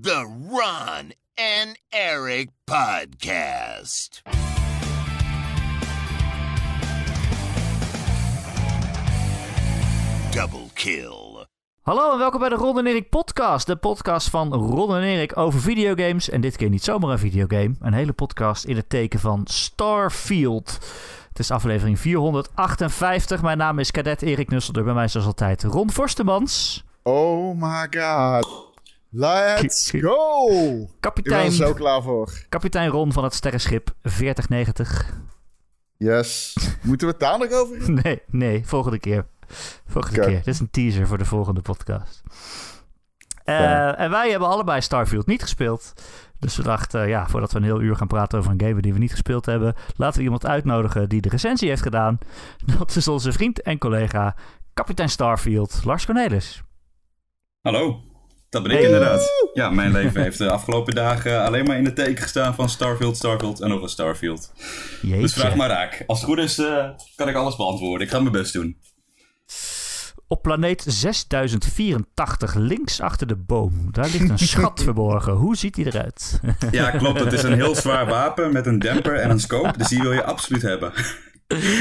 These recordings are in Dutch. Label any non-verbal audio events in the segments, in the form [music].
The Ron and Eric Podcast. Double kill. Hallo en welkom bij de Ron en Erik podcast. De podcast van Ron en Erik over videogames. En dit keer niet zomaar een videogame. Een hele podcast in het teken van Starfield. Het is aflevering 458. Mijn naam is kadet Erik Nusselder. Bij mij is zoals altijd Ron Forstemans. Oh my god. Let's go! Ik ben Kapitein, er zo klaar voor. kapitein Ron van het sterrenschip 4090. Yes. Moeten we het daar nog over? [laughs] Nee, nee, volgende keer. Volgende keer. Dit is een teaser voor de volgende podcast. Eh, en wij hebben allebei Starfield niet gespeeld. Dus we dachten, ja, voordat we een heel uur gaan praten over een game die we niet gespeeld hebben, laten we iemand uitnodigen die de recensie heeft gedaan. [laughs] Dat is onze vriend en collega, kapitein Starfield, Lars Cornelis. Hallo, dat ben ik inderdaad. Ja, mijn leven heeft de afgelopen dagen alleen maar in de teken gestaan van Starfield, Starfield en nog een Starfield. Jeetje. Dus vraag maar raak. Als het goed is, eh, kan ik alles beantwoorden. Ik ga mijn best doen. Op planeet 6084, links achter de boom, daar ligt een schat [laughs] verborgen. Hoe ziet die eruit? [laughs] Ja, klopt. Het is een heel zwaar wapen met een demper en een scope. Dus die wil je absoluut hebben. [laughs]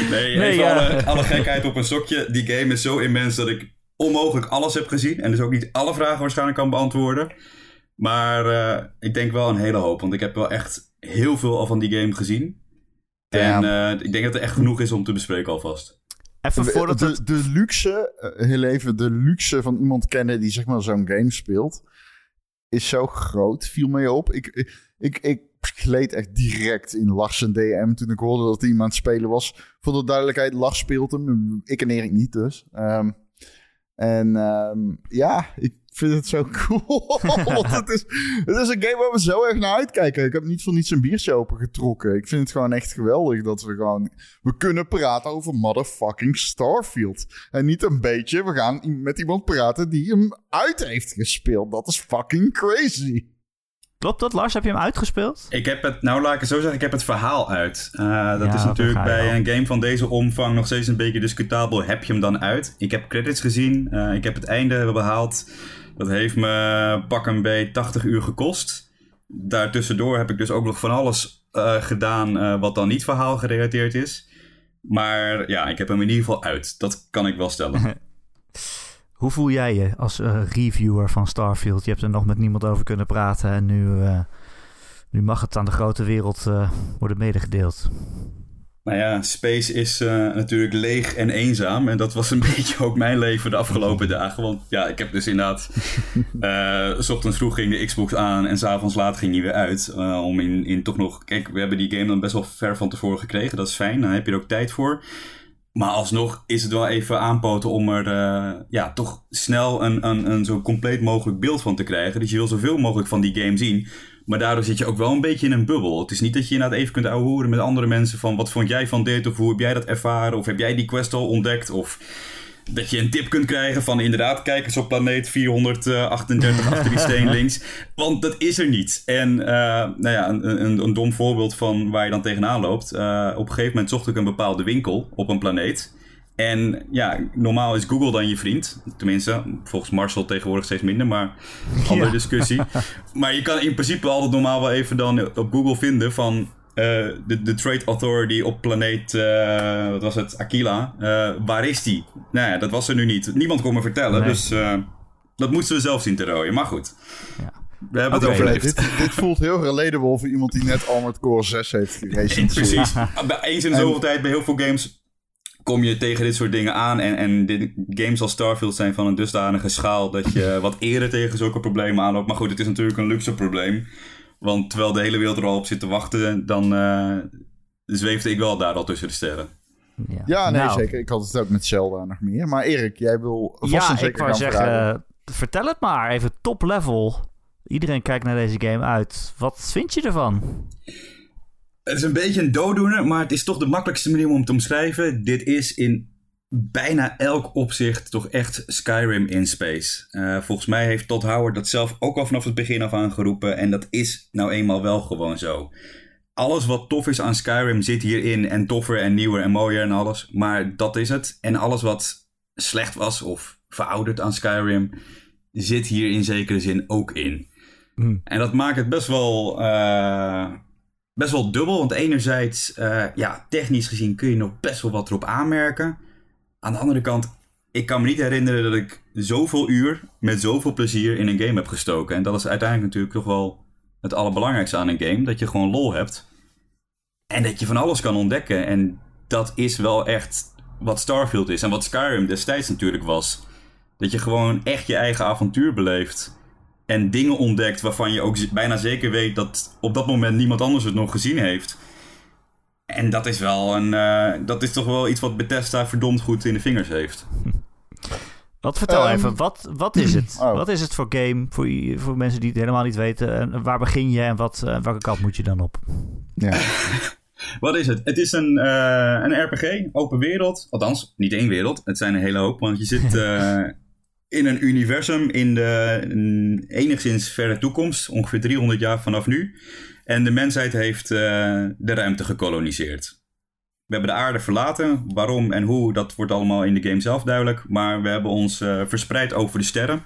Nee, Nee, even ja. alle, alle gekheid op een stokje. Die game is zo immens dat ik onmogelijk alles heb gezien. En dus ook niet alle vragen waarschijnlijk kan beantwoorden. Maar eh, ik denk wel een hele hoop. Want ik heb wel echt heel veel al van die game gezien. En eh, ik denk dat er echt genoeg is om te bespreken alvast. Even voordat de, het... de luxe, eh, heel even, de luxe van iemand kennen die zeg maar zo'n game speelt, is zo groot, viel mij op. Ik, ik, ik, ik gleed echt direct in Lars en DM toen ik hoorde dat hij iemand aan het spelen was. Voor de duidelijkheid, Lars speelt hem, ik en Erik niet dus. Ehm, en ehm, ja, ik vind het zo [laughs] cool. Het, is, het is een game waar we zo erg naar uitkijken. Ik heb niet voor niets een biertje opengetrokken. Ik vind het gewoon echt geweldig dat we gewoon... We kunnen praten over motherfucking Starfield. En niet een beetje. We gaan met iemand praten die hem uit heeft gespeeld. Dat is fucking crazy. Klopt dat, Lars? Heb je hem uitgespeeld? Ik heb het, nou laat ik het zo zeggen, ik heb het verhaal uit. Eh, dat Ja, is natuurlijk bij een game van deze omvang nog steeds een beetje discutabel. Heb je hem dan uit? Ik heb credits gezien, eh, ik heb het einde behaald. Dat heeft me pak een beetje 80 uur gekost. Daartussendoor heb ik dus ook nog van alles eh, gedaan wat dan niet verhaal gerelateerd is. Maar ja, ik heb hem in ieder geval uit. Dat kan ik wel stellen. [laughs] Hoe voel jij je als eh, reviewer van Starfield? Je hebt er nog met niemand over kunnen praten en nu, eh, nu mag het aan de grote wereld eh, worden medegedeeld. Nou ja, space is natuurlijk leeg en eenzaam. En dat was een [laughs] beetje ook mijn leven de afgelopen dagen. Want ja, ik heb dus inderdaad... [laughs] s ochtends vroeg ging de Xbox aan en s'avonds laat ging die weer uit. om in, in toch nog... Kijk, we hebben die game dan best wel ver van tevoren gekregen. Dat is fijn, dan heb je er ook tijd voor. Maar alsnog is het wel even aanpoten om er eh, ja, toch snel een, een, een zo compleet mogelijk beeld van te krijgen. Dus je wil zoveel mogelijk van die game zien. Maar daardoor zit je ook wel een beetje in een bubbel. Het is niet dat je inderdaad even kunt ouwehoeren met andere mensen van wat vond jij van dit of hoe heb jij dat ervaren of heb jij die quest al ontdekt of dat je een tip kunt krijgen van inderdaad kijk eens op planeet 438 achter die steen [laughs] links. Want dat is er niet. En eh, nou ja, een, een, een dom voorbeeld van waar je dan tegenaan loopt. Eh, op een gegeven moment zocht ik een bepaalde winkel op een planeet. En ja, normaal is Google dan je vriend. Tenminste, volgens Marcel tegenwoordig steeds minder, maar andere Ja. discussie. Maar je kan in principe altijd normaal wel even dan op Google vinden van eh, de, de Trade Authority op planeet, eh, wat was het, Aquila. Eh, waar is die? Nou ja, dat was er nu niet. Niemand kon me vertellen, Nee. dus eh, dat moesten we zelf zien te rooien. Maar goed, Ja. we hebben het overleefd. dit, [laughs] dit voelt heel relatable voor iemand die net Armored Core 6 heeft [laughs] geraced. Precies. Bij eens in En- zoveel tijd bij heel veel games kom je tegen dit soort dingen aan. En, en dit, games als Starfield zijn van een dusdanige schaal dat je wat eerder tegen zulke problemen aanloopt. Maar goed, het is natuurlijk een luxe probleem. Want terwijl de hele wereld er al op zit te wachten, dan eh zweefde ik wel daar al tussen de sterren. Ja, Ja, nee, Nou, zeker. Ik had het ook met Zelda nog meer. Maar Erik, jij wil vast Ja, en ik zeker wou gaan zeggen, vragen. vertel het maar. Even top level. Iedereen kijkt naar deze game uit. Wat vind je ervan? Het is een beetje een dooddoener, maar het is toch de makkelijkste manier om te omschrijven. Dit is in bijna elk opzicht toch echt Skyrim in space. Eh, volgens mij heeft Todd Howard dat zelf ook al vanaf het begin af aangeroepen. En dat is nou eenmaal wel gewoon zo. Alles wat tof is aan Skyrim zit hierin. En toffer en nieuwer en mooier en alles. Maar dat is het. En alles wat slecht was of verouderd aan Skyrim zit hier in zekere zin ook in. Hmm. En dat maakt het best wel, eh, best wel dubbel. Want enerzijds, eh, ja, technisch gezien kun je nog best wel wat erop aanmerken. Aan de andere kant, ik kan me niet herinneren dat ik zoveel uur met zoveel plezier in een game heb gestoken. En dat is uiteindelijk natuurlijk toch wel het allerbelangrijkste aan een game. Dat je gewoon lol hebt. En dat je van alles kan ontdekken. En dat is wel echt wat Starfield is. En wat Skyrim destijds natuurlijk was. Dat je gewoon echt je eigen avontuur beleeft. En dingen ontdekt waarvan je ook bijna zeker weet dat op dat moment niemand anders het nog gezien heeft. En dat is wel een. eh, dat is toch wel iets wat Bethesda verdomd goed in de vingers heeft. [laughs] Wat vertel Ehm, even, wat, wat is het? [clears throat] oh. Wat is het voor game voor, voor mensen die het helemaal niet weten? En waar begin je en wat, eh, welke kant moet je dan op? Ja. [laughs] Wat is het? Het is een, eh, een RPG, open wereld. Althans, niet één wereld. Het zijn een hele hoop, want je zit [laughs] eh, in een universum in de mm, enigszins verre toekomst, ongeveer 300 jaar vanaf nu. En de mensheid heeft eh, de ruimte gekoloniseerd. We hebben de aarde verlaten. Waarom en hoe, dat wordt allemaal in de game zelf duidelijk. Maar we hebben ons eh, verspreid over de sterren.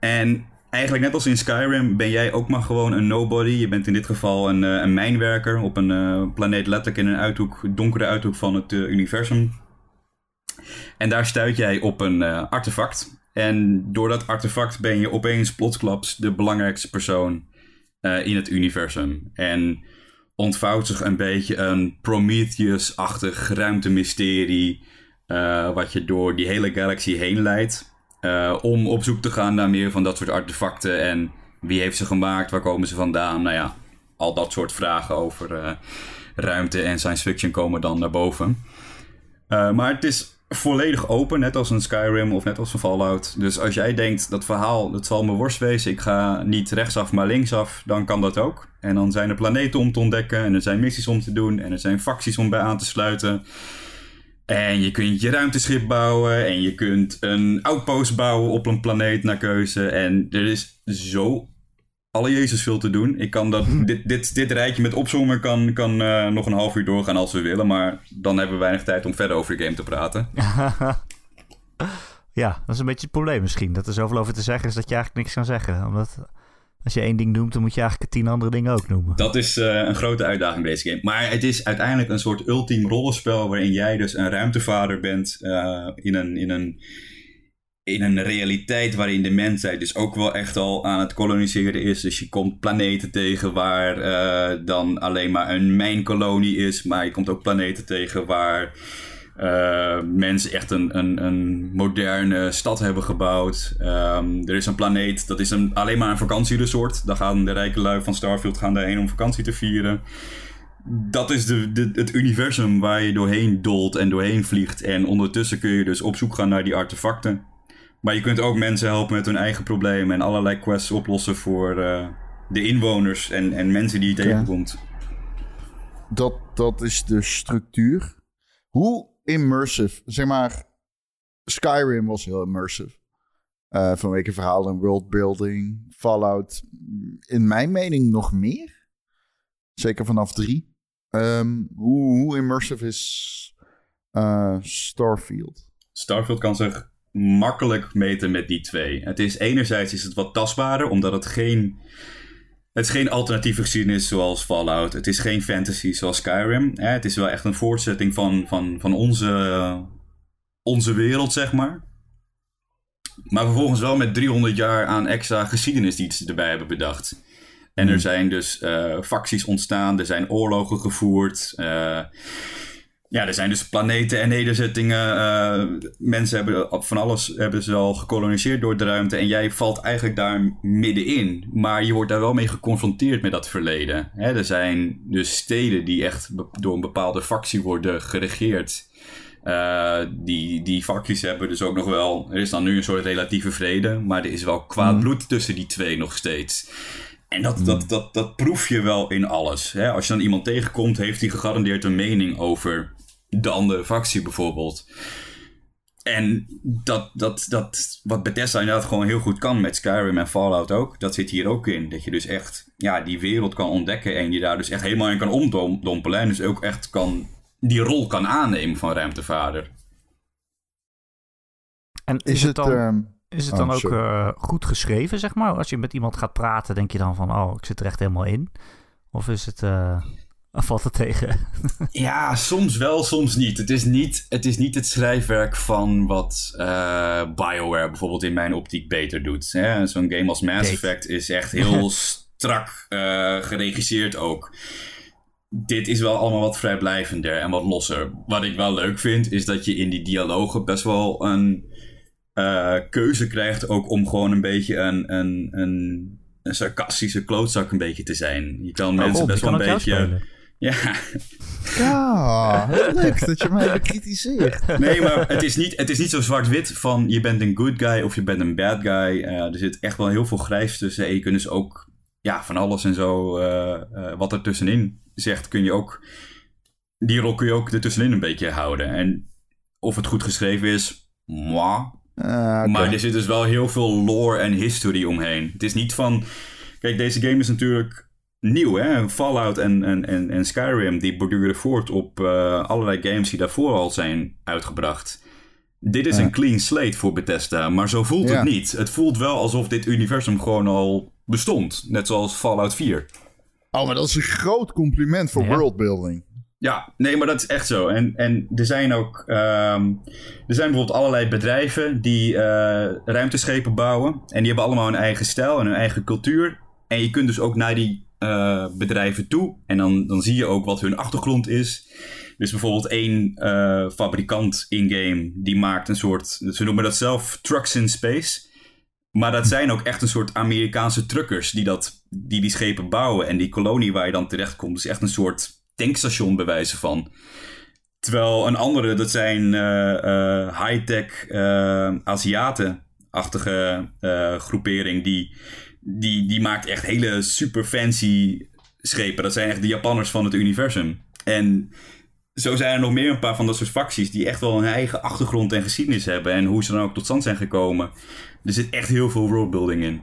En eigenlijk net als in Skyrim ben jij ook maar gewoon een nobody. Je bent in dit geval een, eh, een mijnwerker op een planeet letterlijk in een uithoek, donkere uithoek van het universum. En daar stuit jij op een artefact. En door dat artefact ben je opeens plotsklaps de belangrijkste persoon eh, in het universum. En ontvouwt zich een beetje een Prometheus-achtig ruimtemysterie. eh, wat je door die hele galaxy heen leidt. eh, om op zoek te gaan naar meer van dat soort artefacten. En wie heeft ze gemaakt? Waar komen ze vandaan? Nou ja, al dat soort vragen over ruimte en science fiction komen dan naar boven. Maar het is volledig open, net als een Skyrim of net als een Fallout. Dus als jij denkt, dat verhaal, dat zal me worst wezen, ik ga niet rechtsaf maar linksaf, dan kan dat ook. En dan zijn er planeten om te ontdekken, en er zijn missies om te doen, en er zijn facties om bij aan te sluiten. En je kunt je ruimteschip bouwen, en je kunt een outpost bouwen op een planeet naar keuze. En er is zo alle Jezus veel te doen. Ik kan dat, [laughs] dit, dit, dit rijtje met opzommen kan, kan eh, nog een half uur doorgaan als we willen. Maar dan hebben we weinig tijd om verder over de game te praten. [laughs] ja, dat is een beetje het probleem misschien. Dat er zoveel over te zeggen is dat je eigenlijk niks kan zeggen. Omdat als je één ding noemt, dan moet je eigenlijk tien andere dingen ook noemen. Dat is eh, een grote uitdaging deze game. Maar het is uiteindelijk een soort ultiem rollenspel waarin jij dus een ruimtevader bent eh, in, een, in, een, in een realiteit waarin de mensheid dus ook wel echt al aan het koloniseren is. Dus je komt planeten tegen waar eh, dan alleen maar een mijnkolonie is, maar je komt ook planeten tegen waar eh, mensen echt een, een, een moderne stad hebben gebouwd. Ehm, er is een planeet, dat is een, alleen maar een vakantieresort. Daar gaan de rijke lui van Starfield gaan daarheen om vakantie te vieren. Dat is de, de, het universum waar je doorheen dolt en doorheen vliegt. En ondertussen kun je dus op zoek gaan naar die artefacten. Maar je kunt ook mensen helpen met hun eigen problemen en allerlei quests oplossen voor eh, de inwoners en, en mensen die je tegenkomt. Dat, dat is de structuur. Hoe immersive, zeg maar, Skyrim was heel immersive. Eh, vanwege verhaal en worldbuilding. Fallout, mm, in mijn mening nog meer. Zeker vanaf drie. Ehm, hoe, hoe immersive is eh, Starfield? Starfield kan zich makkelijk meten met die twee. Het is enerzijds is het wat tastbaarder, omdat het geen... Het is geen alternatieve geschiedenis zoals Fallout. Het is geen fantasy zoals Skyrim. Hè? Het is wel echt een voortzetting van, van, van onze, onze wereld, zeg maar. Maar vervolgens wel met 300 jaar aan extra geschiedenis die ze erbij hebben bedacht. En er zijn dus eh, facties ontstaan, er zijn oorlogen gevoerd. eh, ja, er zijn dus planeten en nederzettingen. eh, mensen hebben van alles hebben ze al gekoloniseerd door de ruimte. En jij valt eigenlijk daar middenin. Maar je wordt daar wel mee geconfronteerd met dat verleden. Hè, er zijn dus steden die echt door een bepaalde factie worden geregeerd. Eh, die, die facties hebben dus ook nog wel. Er is dan nu een soort relatieve vrede. Maar er is wel kwaad bloed tussen die twee nog steeds. En dat, dat, dat, dat proef je wel in alles. Hè? Als je dan iemand tegenkomt, heeft hij gegarandeerd een mening over de andere factie bijvoorbeeld. En dat, dat, dat, wat Bethesda inderdaad gewoon heel goed kan met Skyrim en Fallout ook, dat zit hier ook in. Dat je dus echt ja, die wereld kan ontdekken en je daar dus echt helemaal in kan omdompelen. En dus ook echt kan, die rol kan aannemen van ruimtevader. En is, Is het dan... ehm, Is het Oh, dan ook eh, goed geschreven, zeg maar? Als je met iemand gaat praten, denk je dan van, oh, ik zit er echt helemaal in? Of is het, eh, valt het tegen? [laughs] Ja, soms wel, soms niet. Het is niet het, is niet het schrijfwerk van wat eh, BioWare bijvoorbeeld in mijn optiek beter doet. Zo'n game als Mass. Effect is echt [laughs] heel strak eh, geregisseerd ook. Dit is wel allemaal wat vrijblijvender en wat losser. Wat ik wel leuk vind, is dat je in die dialogen best wel een eh, keuze krijgt ook om gewoon een beetje een, een, een, een sarcastische klootzak een beetje te zijn. Je kan mensen best wel een beetje... Ja, Ja, heel leuk dat je mij bekritiseert. Nee, maar het is niet, het is niet zo zwart-wit van je bent een good guy of je bent een bad guy. Eh, er zit echt wel heel veel grijs tussen. En je kunt dus ook ja, van alles en zo eh, eh, wat er tussenin zegt, kun je ook... Die rol kun je ook ertussenin een beetje houden. En of het goed geschreven is, moi. Ah. Maar er zit dus wel heel veel lore en history omheen. Het is niet van... Kijk, deze game is natuurlijk nieuw, hè? Fallout en, en, en, en Skyrim, die borduren voort op eh, allerlei games die daarvoor al zijn uitgebracht. Dit is Ja. een clean slate voor Bethesda, maar zo voelt Ja. het niet. Het voelt wel alsof dit universum gewoon al bestond. Net zoals Fallout 4. Oh, maar dat is een groot compliment voor Ja. worldbuilding. Ja, nee, maar dat is echt zo. En, en er zijn ook. ehm, er zijn bijvoorbeeld allerlei bedrijven die eh, ruimteschepen bouwen. En die hebben allemaal hun eigen stijl en hun eigen cultuur. En je kunt dus ook naar die eh, bedrijven toe. En dan, dan zie je ook wat hun achtergrond is. Dus bijvoorbeeld één eh, fabrikant in-game die maakt een soort. Ze noemen dat zelf trucks in space. Maar dat zijn ook echt een soort Amerikaanse truckers die, dat, die die schepen bouwen. En die kolonie waar je dan terechtkomt is echt een soort tankstation bewijzen van. Terwijl een andere, dat zijn eh, high-tech Aziaten-achtige groepering. Die, die, die maakt echt hele super fancy schepen. Dat zijn echt de Japanners van het universum. En zo zijn er nog meer een paar van dat soort facties die echt wel hun eigen achtergrond en geschiedenis hebben. En hoe ze dan ook tot stand zijn gekomen. Er zit echt heel veel worldbuilding in.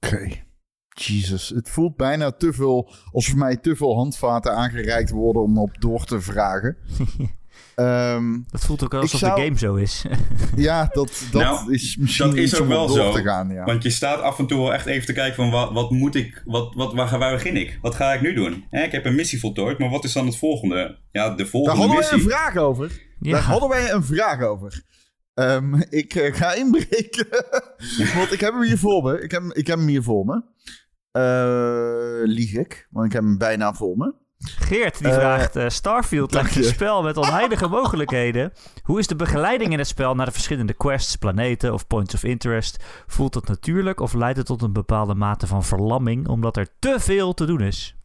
Oké. Jesus, het voelt bijna te veel, alsof mij te veel handvaten aangereikt worden om op door te vragen. [laughs] Ehm, Dat voelt ook alsof zou- de game zo is. [laughs] ja, dat, dat Nou, is misschien dat is iets ook wel door zo. te gaan. Ja. Want je staat af en toe wel echt even te kijken van wat, wat moet ik, wat, wat, waar, waar begin ik? Wat ga ik nu doen? Hè, ik heb een missie voltooid, maar wat is dan het volgende? Ja, de Daar volgende hadden wij missie. een vraag over. Ja. Daar hadden wij een vraag over. Ehm, ik eh, ga inbreken. [laughs] Want ik heb hem hier voor me. Ik heb, ik heb hem hier voor me. Eh, lieg ik, want ik heb hem bijna voor me. Geert die Eh, vraagt: eh, Starfield lijkt een spel met oneindige mogelijkheden. Hoe is de begeleiding in het spel naar de verschillende quests, planeten of points of interest? Voelt het natuurlijk of leidt het tot een bepaalde mate van verlamming omdat er te veel te doen is?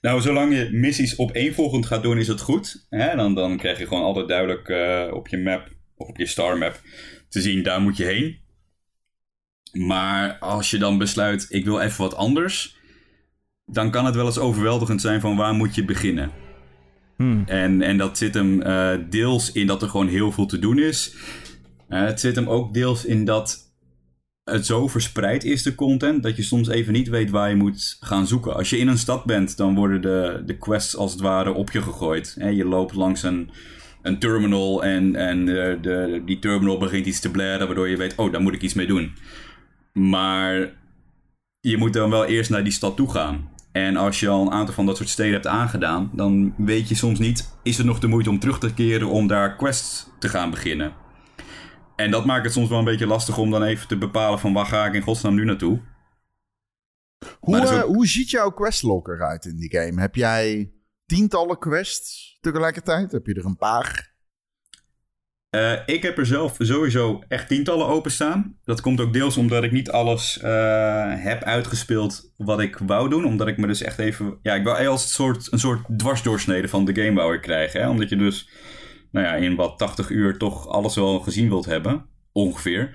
Nou, zolang je missies opeenvolgend gaat doen, is het goed. Hè? Dan, dan krijg je gewoon altijd duidelijk eh, op je map, of op je star map, te zien, daar moet je heen. Maar als je dan besluit, ik wil even wat anders, dan kan het wel eens overweldigend zijn van waar moet je beginnen. Hmm. En, en dat zit hem eh, deels in dat er gewoon heel veel te doen is. Eh, het zit hem ook deels in dat het zo verspreid is, de content, dat je soms even niet weet waar je moet gaan zoeken. Als je in een stad bent, dan worden de, de quests als het ware op je gegooid. Je loopt langs een, een terminal en, en eh, de, die terminal begint iets te blaren, waardoor je weet, oh, daar moet ik iets mee doen. Maar je moet dan wel eerst naar die stad toe gaan. En als je al een aantal van dat soort steden hebt aangedaan, dan weet je soms niet, is het nog de moeite om terug te keren om daar quests te gaan beginnen. En dat maakt het soms wel een beetje lastig om dan even te bepalen van waar ga ik in godsnaam nu naartoe. Hoe, eh, hoe ziet jouw questlog eruit in die game? Heb jij tientallen quests tegelijkertijd? Heb je er een paar? Eh, ik heb er zelf sowieso echt tientallen openstaan. Dat komt ook deels omdat ik niet alles eh, heb uitgespeeld wat ik wou doen. Omdat ik me dus echt even... Ja, ik wou als een soort, een soort dwarsdoorsnede van de game wou ik krijgen. Hè? Omdat je dus nou ja, in wat 80 uur toch alles wel gezien wilt hebben. Ongeveer.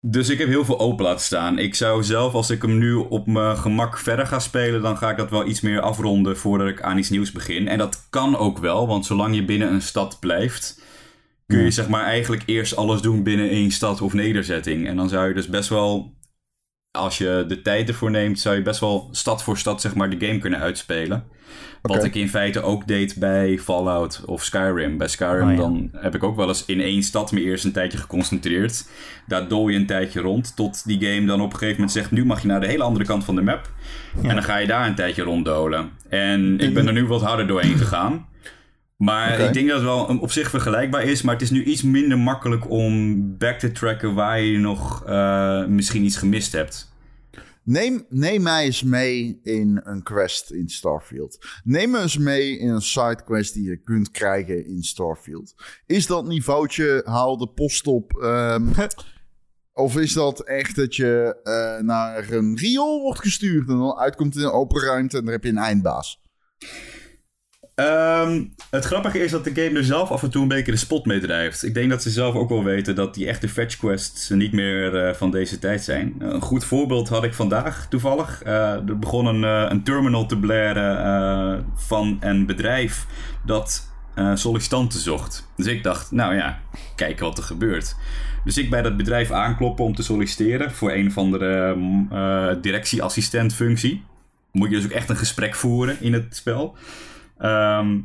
Dus ik heb heel veel open laten staan. Ik zou zelf, als ik hem nu op mijn gemak verder ga spelen, dan ga ik dat wel iets meer afronden voordat ik aan iets nieuws begin. En dat kan ook wel, want zolang je binnen een stad blijft, kun je zeg maar eigenlijk eerst alles doen binnen één stad of nederzetting. En dan zou je dus best wel als je de tijd ervoor neemt, zou je best wel stad voor stad zeg maar, de game kunnen uitspelen. Wat ik in feite ook deed bij Fallout of Skyrim. Bij Skyrim Oh, ja. dan heb ik ook wel eens in één stad me eerst een tijdje geconcentreerd. Daar dol je een tijdje rond tot die game dan op een gegeven moment zegt... nu mag je naar de hele andere kant van de map. En dan ga je daar een tijdje ronddolen. En ik ben er nu wat harder doorheen gegaan. Maar ik denk dat het wel op zich vergelijkbaar is. Maar het is nu iets minder makkelijk om back te tracken waar je nog eh, misschien iets gemist hebt. Neem, neem mij eens mee in een quest in Starfield. Neem me eens mee in een sidequest die je kunt krijgen in Starfield. Is dat niveautje haal de post op? ehm, [laughs] of is dat echt dat je eh, naar een riool wordt gestuurd en dan uitkomt in een open ruimte en dan heb je een eindbaas? Ehm, het grappige is dat de game er zelf af en toe een beetje de spot mee drijft. Ik denk dat ze zelf ook wel weten dat die echte fetch quests niet meer eh, van deze tijd zijn. een goed voorbeeld had ik vandaag toevallig. Eh, er begon een, eh, een terminal te blaren van een bedrijf dat sollicitanten zocht. Dus ik dacht, nou ja, kijken wat er gebeurt. Dus ik bij dat bedrijf aankloppen om te solliciteren voor een of andere mm, directieassistent functie. Moet je dus ook echt een gesprek voeren in het spel. Ehm,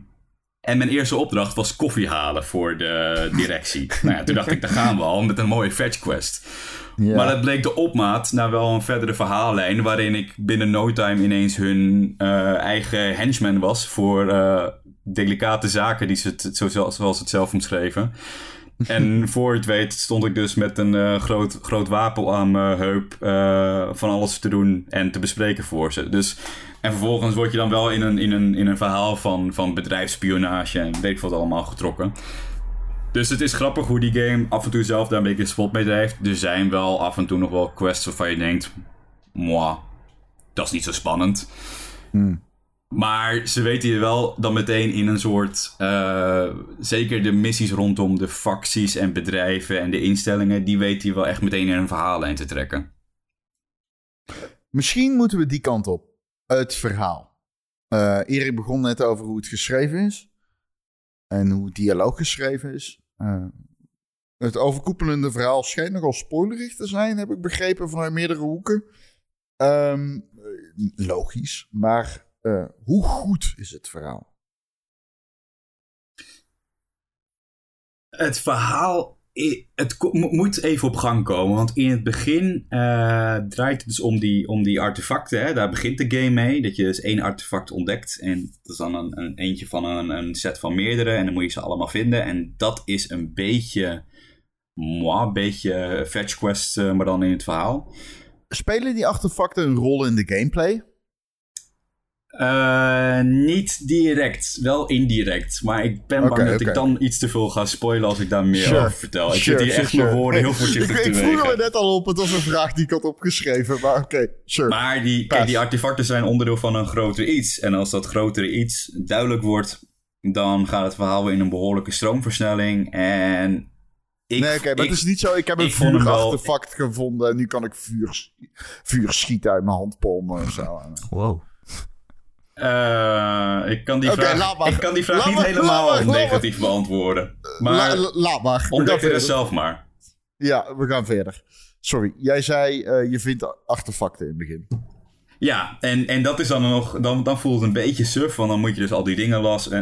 en mijn eerste opdracht was koffie halen voor de directie. [laughs] nou ja, toen dacht ik, daar gaan we al met een mooie fetch quest. Maar dat bleek de opmaat naar wel een verdere verhaallijn... waarin ik binnen no time ineens hun eh, eigen henchman was... voor eh, delicate zaken, die ze zoals ze het zelf omschreven. [laughs] En voor het weet stond ik dus met een eh, groot, groot wapen aan mijn heup... eh, van alles te doen en te bespreken voor ze. Dus, en vervolgens word je dan wel in een, in een, in een verhaal van, van bedrijfsspionage... en weet ik wat allemaal getrokken. Dus het is grappig hoe die game af en toe zelf daar een beetje spot mee drijft. Er zijn wel af en toe nog wel quests waarvan je denkt... Moi, dat is niet zo spannend. Maar ze weten je wel dan meteen in een soort... eh, zeker de missies rondom de facties en bedrijven en de instellingen... die weten je wel echt meteen in een verhaallijn te trekken. Misschien moeten we die kant op. Het verhaal. Eh Erik begon net over hoe het geschreven is. En hoe het dialoog geschreven is. Eh, het overkoepelende verhaal schijnt nogal spoilerig te zijn, heb ik begrepen vanuit meerdere hoeken. Ehm, eh, logisch, maar eh, hoe goed is het verhaal? Het verhaal het moet even op gang komen. Want in het begin eh, draait het dus om die, om die artefacten. Hè? Daar begint de game mee. Dat je dus één artefact ontdekt. En dat is dan een, een eentje van een, een set van meerdere. En dan moet je ze allemaal vinden. En dat is een beetje... Moi, een beetje fetch quest, eh, maar dan in het verhaal. Spelen die artefacten een rol in de gameplay? Eh, niet direct, wel indirect. Maar ik ben bang dat ik dan iets te veel ga spoilen als ik daar meer Sure. over vertel. Ik Sure, zit hier sure, echt mijn woorden heel voorzichtig ik, te ik vroeg er net al op, het was een vraag die ik had opgeschreven. Maar oké, sure. Maar die, kijk, die artefacten zijn onderdeel van een groter iets. En als dat grotere iets duidelijk wordt, dan gaat het verhaal weer in een behoorlijke stroomversnelling. En ik, nee, oké, maar ik- het is niet zo. Ik heb een vuurartefact gevonden en nu kan ik vuur, vuur schieten uit mijn handpalmen of zo. Wow. Eh, ik kan die vraag, ik kan die vraag Laat niet helemaal laat maar, laat negatief beantwoorden. La- Maar la- laat maar. Ontdek verder. zelf maar. Ja, we gaan verder. Sorry, jij zei eh, je vindt artefacten in het begin. Ja, en, en dat is dan nog, dan, dan voelt het een beetje suf, want dan moet je dus al die dingen las, eh,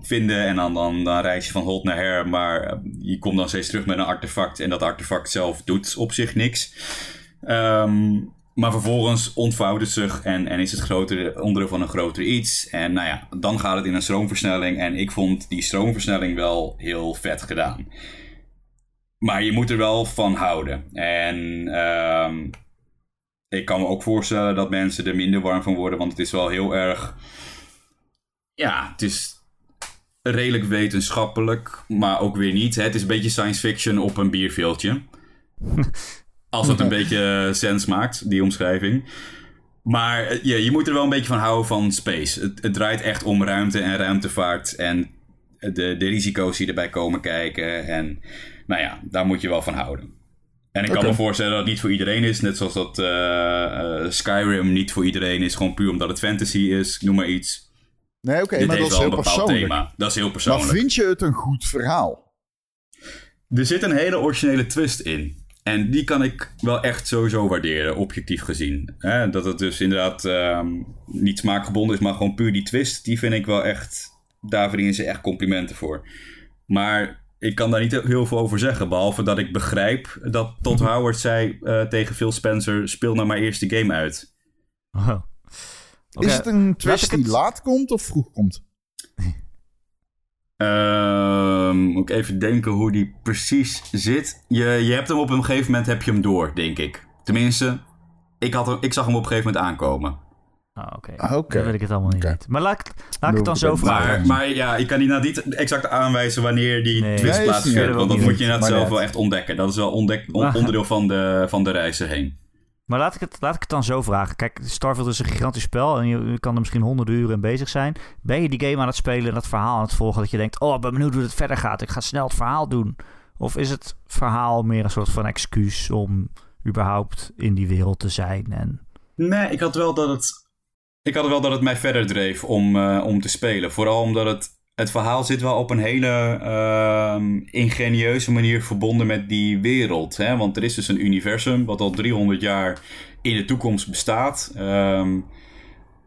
vinden en dan, dan, dan reis je van hot naar her, maar eh, je komt dan steeds terug met een artefact en dat artefact zelf doet op zich niks. Ehm, maar vervolgens ontvouwt het zich en, en is het grotere, onderdeel van een groter iets. En nou ja, dan gaat het in een stroomversnelling en ik vond die stroomversnelling wel heel vet gedaan. Maar je moet er wel van houden. En ehm, ik kan me ook voorstellen dat mensen er minder warm van worden, want het is wel heel erg. Ja, het is redelijk wetenschappelijk, maar ook weer niet. Het is een beetje science fiction op een bierveeltje. [laughs] Als dat een beetje sens maakt, die omschrijving. Maar eh, ja, je moet er wel een beetje van houden van space. Het, het draait echt om ruimte en ruimtevaart en de, de risico's die erbij komen kijken. En nou ja, daar moet je wel van houden. En ik kan me voorstellen dat het niet voor iedereen is. Net zoals dat eh, eh, Skyrim niet voor iedereen is. Gewoon puur omdat het fantasy is. Ik Noem maar iets. Nee, oké, Dit maar dat is heel een bepaald persoonlijk. thema. Dat is heel Maar persoonlijk. vind je het een goed verhaal? Er zit een hele originele twist in. En die kan ik wel echt sowieso waarderen, objectief gezien. Hè? Dat het dus inderdaad ehm, niet smaakgebonden is, maar gewoon puur die twist. Die vind ik wel echt, daar verdienen ze echt complimenten voor. Maar ik kan daar niet heel veel over zeggen. Behalve dat ik begrijp dat Todd Howard zei eh, tegen Phil Spencer: speel nou maar eerst de game uit. Oh. Oké, Is het een twist die laat komt of vroeg komt? Ehm, moet ik even denken hoe die precies zit. Je, je hebt hem op een gegeven moment heb je hem door, denk ik. Tenminste, ik, had hem, ik zag hem op een gegeven moment aankomen. Ah, Oké, Ah, oké. dan weet ik het allemaal niet. Maar laat ik, laat ik het dan zo vragen. Maar, maar ja, ik kan inderdaad niet exact aanwijzen wanneer die Nee. twist plaatsvindt. Want dat moet je inderdaad zelf wel echt ontdekken. Dat is wel ontdek, on- Maar- onderdeel van de, van de reis erheen. Maar laat ik, het, laat ik het dan zo vragen. Kijk, Starfield is een gigantisch spel en je, kan er misschien honderden uren in bezig zijn. Ben je die game aan het spelen en dat verhaal aan het volgen dat je denkt... oh, ik ben benieuwd hoe het verder gaat. Ik ga snel het verhaal doen. Of is het verhaal meer een soort van excuus om überhaupt in die wereld te zijn? En... Nee, ik had wel dat het. Ik had wel dat het mij verder dreef om, eh, om te spelen. Vooral omdat het. Het verhaal zit wel op een hele ehm, ingenieuze manier verbonden met die wereld. Hè? Want er is dus een universum wat al 300 jaar in de toekomst bestaat. Ehm,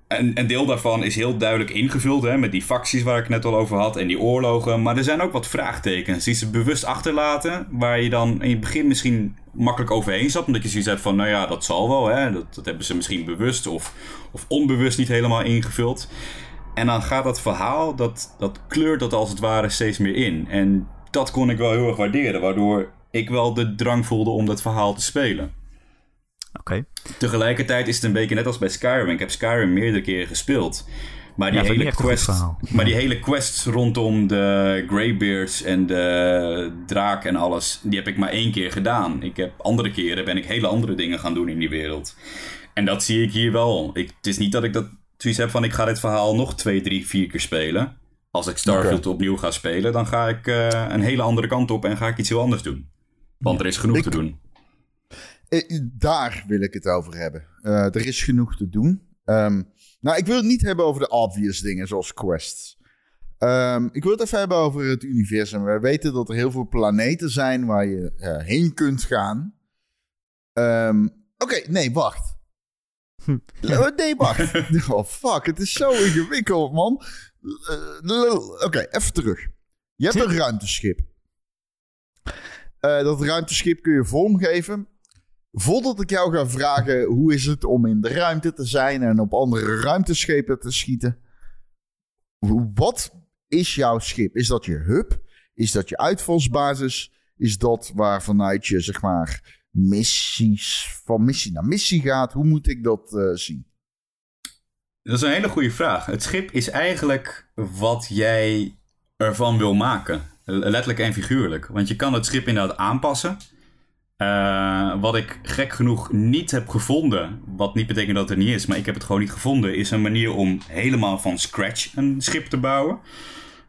en een deel daarvan is heel duidelijk ingevuld hè, met die facties waar ik net al over had en die oorlogen. Maar er zijn ook wat vraagtekens die ze bewust achterlaten. Waar je dan in het begin misschien makkelijk overheen zat. Omdat je zoiets hebt van, nou ja, dat zal wel. Hè, dat, dat hebben ze misschien bewust of, of onbewust niet helemaal ingevuld. En dan gaat dat verhaal, dat, dat kleurt dat als het ware steeds meer in. En dat kon ik wel heel erg waarderen. Waardoor ik wel de drang voelde om dat verhaal te spelen. Oké. Tegelijkertijd is het een beetje net als bij Skyrim. Ik heb Skyrim meerdere keren gespeeld. Maar die, Ja, hele, quest, [laughs] maar die hele quests rondom de Greybeards en de draak en alles, die heb ik maar één keer gedaan. Ik heb andere keren ben ik hele andere dingen gaan doen in die wereld. En dat zie ik hier wel. Ik, het is niet dat ik dat zoiets heb van ik ga dit verhaal nog twee, drie, vier keer spelen. Als ik Starfield opnieuw ga spelen, dan ga ik eh, een hele andere kant op en ga ik iets heel anders doen. Want er is genoeg Ik- te doen. Eh, Daar wil ik het over hebben. Eh, er is genoeg te doen. Ehm, nou, ik wil het niet hebben over de obvious dingen zoals quests. Ehm, ik wil het even hebben over het universum. We weten dat er heel veel planeten zijn waar je heen kunt gaan. Ehm, Oké, nee, wacht. Eh, Nee, wacht. [laughs] Oh, fuck. Het is zo ingewikkeld, man. Eh, Oké, even terug. Je hebt een ruimteschip. Eh, dat ruimteschip kun je vormgeven. Voordat ik jou ga vragen hoe is het om in de ruimte te zijn en op andere ruimteschepen te schieten. Wat is jouw schip? Is dat je hub? Is dat je uitvalsbasis? Is dat waar vanuit je zeg maar missies van missie naar missie gaat? Hoe moet ik dat eh, zien? Dat is een hele goede vraag. Het schip is eigenlijk wat jij ervan wil maken. Letterlijk en figuurlijk. Want je kan het schip inderdaad aanpassen. Eh, wat ik gek genoeg niet heb gevonden, wat niet betekent dat het er niet is, maar ik heb het gewoon niet gevonden, is een manier om helemaal van scratch een schip te bouwen.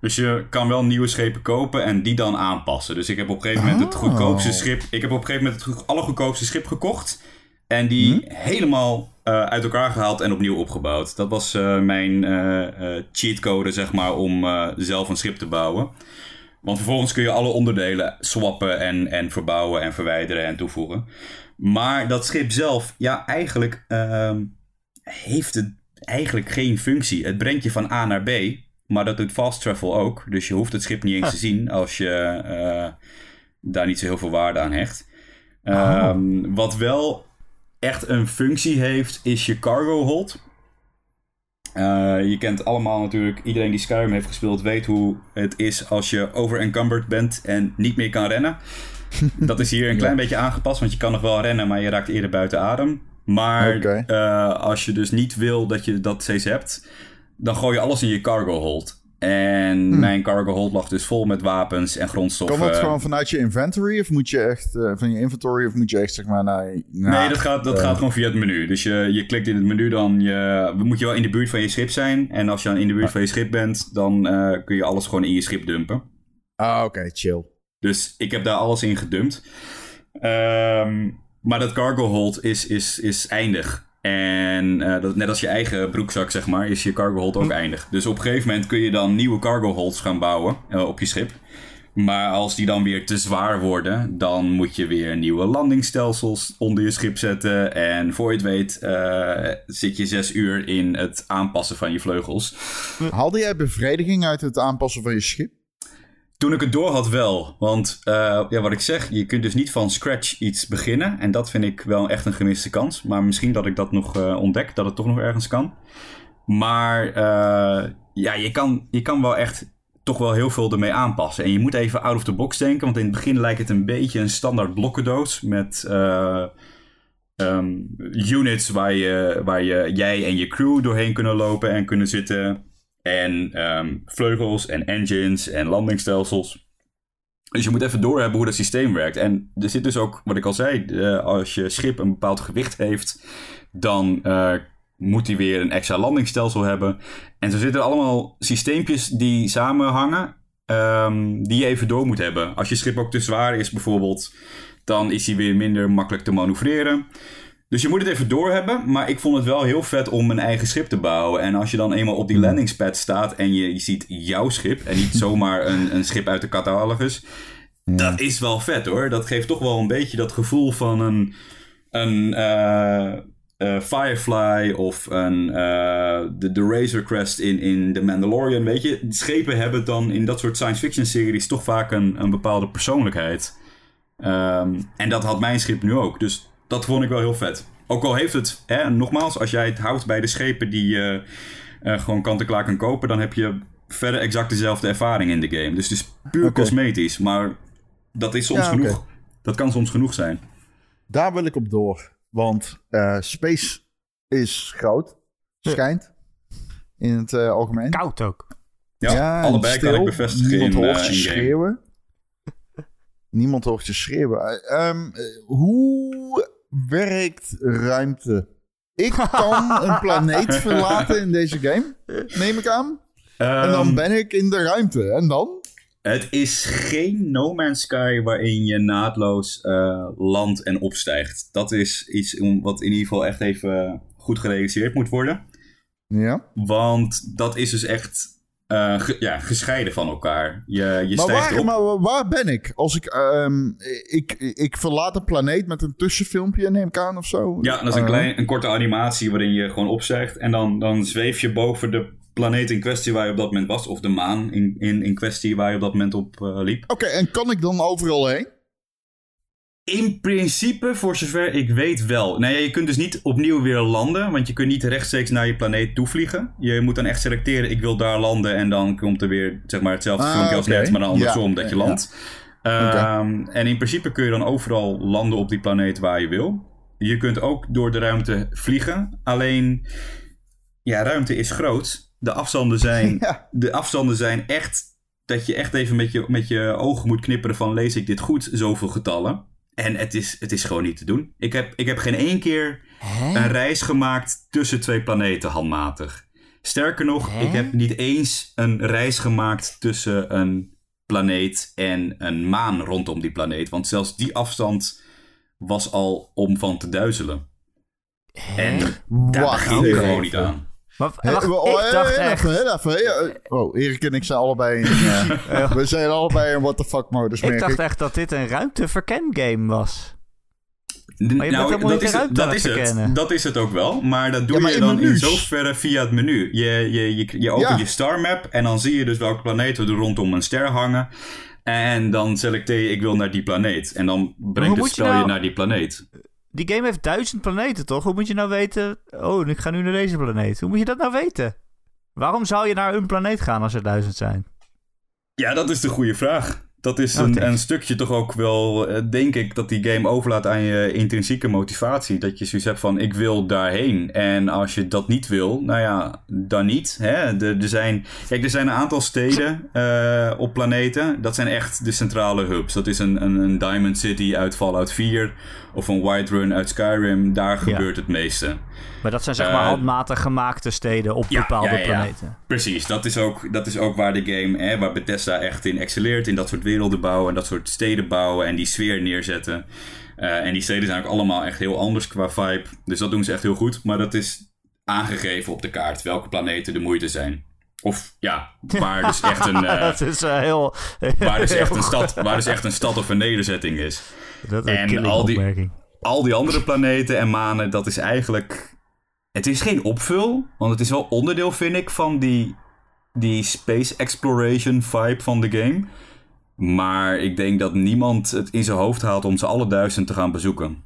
Dus je kan wel nieuwe schepen kopen en die dan aanpassen. Dus ik heb op een gegeven moment het Oh. goedkoopste schip. Ik heb op een gegeven moment het go- allergoedkoopste schip gekocht. En die helemaal eh, uit elkaar gehaald en opnieuw opgebouwd. Dat was eh, mijn eh, cheatcode, zeg maar, om zelf een schip te bouwen. Want vervolgens kun je alle onderdelen swappen en, en verbouwen en verwijderen en toevoegen. Maar dat schip zelf, ja, eigenlijk ehm, heeft het eigenlijk geen functie. Het brengt je van A naar B, maar dat doet fast travel ook. Dus je hoeft het schip niet eens te zien als je eh, daar niet zo heel veel waarde aan hecht. Ehm, Wat wel echt een functie heeft, is je cargo hold. Eh, je kent allemaal natuurlijk, iedereen die Skyrim heeft gespeeld weet hoe het is als je overencumbered bent en niet meer kan rennen. [laughs] Dat is hier een klein beetje aangepast, want je kan nog wel rennen, maar je raakt eerder buiten adem. Maar eh, als je dus niet wil dat je dat steeds hebt, dan gooi je alles in je cargo hold. En mijn cargo hold lag dus vol met wapens en grondstoffen. Kan dat gewoon vanuit je inventory of moet je echt eh, van je inventory of moet je echt zeg maar naar... naar Nee, dat gaat, dat eh, gaat gewoon via het menu. Dus je, je klikt in het menu, dan je, moet je wel in de buurt van je schip zijn. En als je dan in de buurt van je schip bent, dan eh, kun je alles gewoon in je schip dumpen. Ah, oké, chill. Dus ik heb daar alles in gedumpt. Ehm, maar dat cargo hold is, is, is eindig. En eh, dat, net als je eigen broekzak, zeg maar, is je cargo hold ook eindig. Dus op een gegeven moment kun je dan nieuwe cargo holds gaan bouwen eh, op je schip. Maar als die dan weer te zwaar worden, dan moet je weer nieuwe landingsstelsels onder je schip zetten. En voor je het weet, eh, zit je zes uur in het aanpassen van je vleugels. Haalde jij bevrediging uit het aanpassen van je schip? Toen ik het door had wel. Want uh, ja, wat ik zeg, je kunt dus niet van scratch iets beginnen. En dat vind ik wel echt een gemiste kans. Maar misschien dat ik dat nog uh, ontdek, dat het toch nog ergens kan. Maar uh, ja, je kan, je kan wel echt toch wel heel veel ermee aanpassen. En je moet even out of the box denken. Want in het begin lijkt het een beetje een standaard blokkendoos. Met um, units waar, je, waar je, jij en je crew doorheen kunnen lopen en kunnen zitten. En um, vleugels en engines en landingsstelsels. Dus je moet even doorhebben hoe dat systeem werkt. En er zit dus ook, wat ik al zei, als je schip een bepaald gewicht heeft, dan uh, moet hij weer een extra landingsstelsel hebben. En zo zitten allemaal systeempjes die samenhangen, um, die je even door moet hebben. Als je schip ook te zwaar is bijvoorbeeld, dan is hij weer minder makkelijk te manoeuvreren. Dus je moet het even doorhebben, maar ik vond het wel heel vet om een eigen schip te bouwen. En als je dan eenmaal op die landingspad staat en je, je ziet jouw schip en niet [laughs] zomaar een, een schip uit de catalogus, ja. dat is wel vet hoor. Dat geeft toch wel een beetje dat gevoel van een, een uh, uh, Firefly of een, uh, de, de Razor Crest in, in The Mandalorian. Weet je, schepen hebben dan in dat soort science fiction series toch vaak een, een bepaalde persoonlijkheid. Um, en dat had mijn schip nu ook. Dus dat vond ik wel heel vet. Ook al heeft het, hè, nogmaals, als jij het houdt bij de schepen die je uh, gewoon kant-en-klaar kan kopen, dan heb je verder exact dezelfde ervaring in de game. Dus het is puur okay. cosmetisch, maar dat is soms ja, genoeg. Okay. Dat kan soms genoeg zijn. Daar wil ik op door, want uh, space is groot, schijnt, in het uh, algemeen. Koud ook. Ja, ja allebei stil, kan ik bevestigen niemand in, hoort je schreeuwen. Niemand hoort je schreeuwen. Um, hoe werkt ruimte? Ik kan een planeet [laughs] verlaten in deze game, neem ik aan. Um, en dan ben ik in de ruimte. En dan? Het is geen No Man's Sky waarin je naadloos uh, landt en opstijgt. Dat is iets wat in ieder geval echt even goed gerealiseerd moet worden. Ja. Want dat is dus echt uh, ge, ja, gescheiden van elkaar. Je, je maar, waar, op. maar waar ben ik? Als ik, um, ik, ik verlaat een planeet met een tussenfilmpje, neem ik aan of zo? Ja, dat is een, klein, een korte animatie waarin je gewoon opstijgt. En dan, dan zweef je boven de planeet in kwestie waar je op dat moment was. Of de maan in, in, in kwestie waar je op dat moment op uh, liep. Oké, okay, en kan ik dan overal heen? In principe, voor zover ik weet wel. Nou ja, je kunt dus niet opnieuw weer landen, want je kunt niet rechtstreeks naar je planeet toevliegen. Je moet dan echt selecteren, ik wil daar landen en dan komt er weer zeg maar, hetzelfde Ah, filmpje als net, maar dan andersom Ja, dat je ja, landt. Ehm, En in principe kun je dan overal landen op die planeet waar je wil. Je kunt ook door de ruimte vliegen, alleen ja, ruimte is groot. De afstanden zijn, [laughs] Ja. de afstanden zijn echt dat je echt even met je, met je ogen moet knipperen van lees ik dit goed, zoveel getallen. En het is, het is gewoon niet te doen. Ik heb, ik heb geen één keer een reis gemaakt tussen twee planeten handmatig. Sterker nog, Hè? ik heb niet eens een reis gemaakt tussen een planeet en een maan rondom die planeet. Want zelfs die afstand was al om van te duizelen. En daar begin ik gewoon niet aan. Maar, wacht, oh, ik dacht echt... even, even. Oh, Erik en ik zijn allebei in... [laughs] eh, we zijn allebei in what the fuck modus, Ik dacht ik. echt dat dit een ruimteverken game was. Maar je bent helemaal dat niet is, het, dat, is het dat is het ook wel. Maar dat doe Ja, maar je in dan in zoverre via het menu. Je, je, je, je opent Ja. je star map en dan zie je dus welke planeten er rondom een ster hangen. En dan selecteer je, ik wil naar die planeet. En dan brengt het spel je nou- naar die planeet. Die game heeft duizend planeten, toch? Hoe moet je nou weten... Oh, ik ga nu naar deze planeet. Hoe moet je dat nou weten? Waarom zou je naar een planeet gaan als er duizend zijn? Ja, dat is de goede vraag. Dat is Oh, een, een stukje toch ook wel, eh, denk ik, dat die game overlaat aan je intrinsieke motivatie. Dat je zoiets hebt van, ik wil daarheen. En als je dat niet wil, nou ja, dan niet. Hè? Er, er, zijn, kijk, er zijn een aantal steden eh, op planeten. Dat zijn echt de centrale hubs. Dat is een, een, een Diamond City uit Fallout 4 of een Whiterun uit Skyrim. Daar gebeurt het meeste. Maar dat zijn zeg maar Eh, handmatig gemaakte steden op bepaalde planeten. Precies, dat is ook, dat is ook waar de game, hè, waar Bethesda echt in excelleert. In dat soort werelden bouwen en dat soort steden bouwen en die sfeer neerzetten. Eh, en die steden zijn ook allemaal echt heel anders qua vibe. Dus dat doen ze echt heel goed. Maar dat is aangegeven op de kaart welke planeten de moeite zijn. Of ja, waar dus echt een, uh, [laughs] dat is uh, heel, waar dus echt een stad, waar dus echt een stad of een nederzetting is. Dat is een En al die- opmerking. Al die andere planeten en manen, dat is eigenlijk. Het is geen opvul, want het is wel onderdeel, vind ik, van die, die space exploration vibe van de game. Maar ik denk dat niemand het in zijn hoofd haalt om ze alle duizend te gaan bezoeken.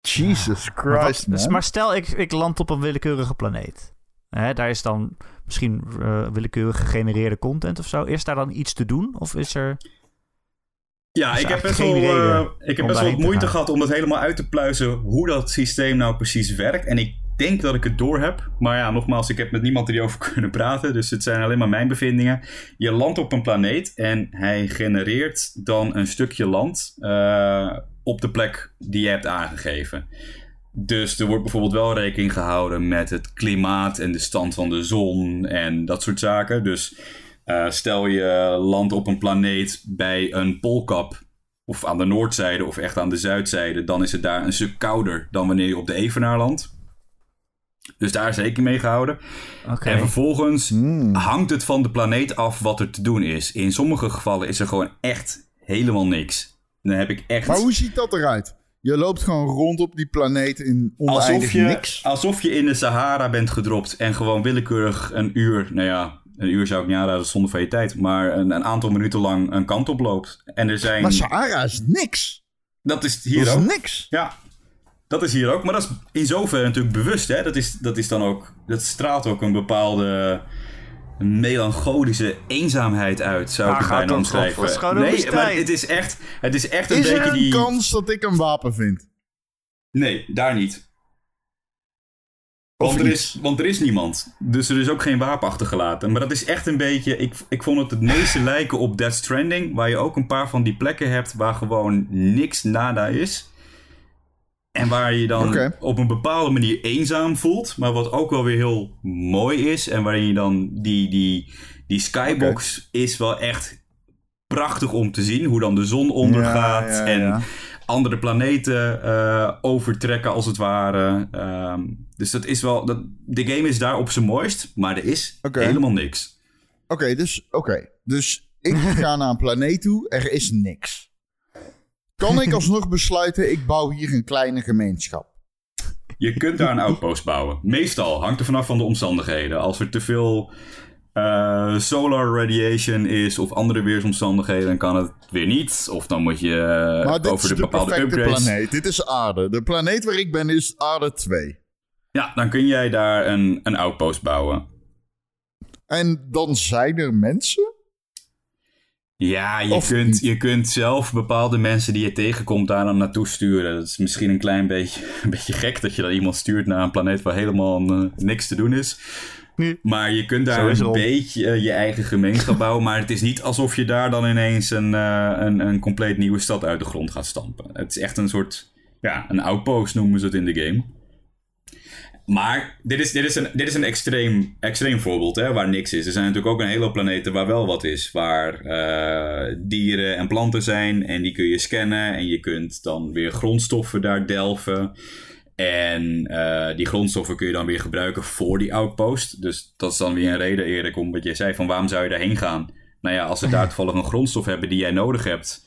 Jesus Maar, wat- Christ, man. maar stel, ik, ik land op een willekeurige planeet. Hè, daar is dan misschien eh, willekeurig gegenereerde content of zo. Is daar dan iets te doen? Of is er... Ja, is ik heb best wel, eh, reden ik heb best wel moeite gaan. gehad om dat helemaal uit te pluizen hoe dat systeem nou precies werkt. En ik denk dat ik het door heb. Maar ja, nogmaals, ik heb met niemand erover [laughs] kunnen praten. Dus het zijn alleen maar mijn bevindingen. Je landt op een planeet en hij genereert dan een stukje land eh, op de plek die je hebt aangegeven. Dus er wordt bijvoorbeeld wel rekening gehouden met het klimaat en de stand van de zon en dat soort zaken. Dus eh, stel je landt op een planeet bij een poolkap, of aan de noordzijde of echt aan de zuidzijde, dan is het daar een stuk kouder dan wanneer je op de Evenaar landt. Dus daar is rekening mee gehouden. En vervolgens Hmm. hangt het van de planeet af wat er te doen is. In sommige gevallen is er gewoon echt helemaal niks. Dan heb ik echt... Maar hoe ziet dat eruit? Je loopt gewoon rond op die planeet in oneindig alsof je, niks. alsof je in de Sahara bent gedropt en gewoon willekeurig een uur, nou ja, een uur zou ik niet aanraden zonder van je tijd, maar een, een aantal minuten lang een kant op loopt. En er zijn. Maar Sahara is niks. dat is Dat hier is ook. niks. Ja, dat is hier ook. Maar dat is in zoverre natuurlijk bewust. Hè? Dat, is, dat is dan ook. Dat straalt ook een bepaalde melancholische eenzaamheid uit, zou ik het bijna omschrijven. over? Het is gewoon een nee, maar het is echt. Het is echt een Is beetje er een die. kans dat ik een wapen vind? Nee, daar niet. Want er, is, want er is niemand. Dus er is ook geen wapen achtergelaten. Maar dat is echt een beetje... Ik, ik vond het het meeste lijken op Death Stranding. Waar je ook een paar van die plekken hebt waar gewoon niks nada is. En waar je dan op een bepaalde manier eenzaam voelt. Maar wat ook wel weer heel mooi is. En waarin je dan die, die, die skybox is wel echt prachtig om te zien. Hoe dan de zon ondergaat. Ja, ja, en ja. Andere planeten eh, overtrekken, als het ware. Ehm, dus dat is wel. Dat, de game is daar op zijn mooist, maar er is helemaal niks. Oké, dus, oké. dus ik [laughs] ga naar een planeet toe. Er is niks. Kan ik alsnog [laughs] besluiten, ik bouw hier een kleine gemeenschap? Je kunt daar een outpost bouwen. Meestal hangt er vanaf van de omstandigheden. Als er te veel eh, solar radiation is of andere weersomstandigheden, dan kan het weer niet. Of dan moet je eh, dit over de de bepaalde perfecte upgrades. planeet. Dit is aarde. De planeet waar ik ben is aarde 2. Ja, dan kun jij daar een, een outpost bouwen. En dan zijn er mensen? Ja, je Of kunt, niet. je kunt zelf bepaalde mensen die je tegenkomt daar dan naartoe sturen. Dat is misschien een klein beetje, [laughs] een beetje gek dat je dan iemand stuurt naar een planeet waar helemaal eh, niks te doen is. Nee. Maar je kunt daar een beetje eh, je eigen gemeenschap bouwen. [laughs] Maar het is niet alsof je daar dan ineens een, eh, een, een compleet nieuwe stad uit de grond gaat stampen. Het is echt een soort, ja, een outpost noemen ze het in de game. Maar dit is, dit is een, dit is een extreem, extreem voorbeeld hè, waar niks is. Er zijn natuurlijk ook een hele planeten waar wel wat is. Waar eh, dieren en planten zijn en die kun je scannen. En je kunt dan weer grondstoffen daar delven. En eh, die grondstoffen kun je dan weer gebruiken voor die outpost. Dus dat is dan weer een reden, Erik, om wat jij zei van waarom zou je daarheen gaan? Nou ja, als ze daar [laughs] toevallig een grondstof hebben die jij nodig hebt.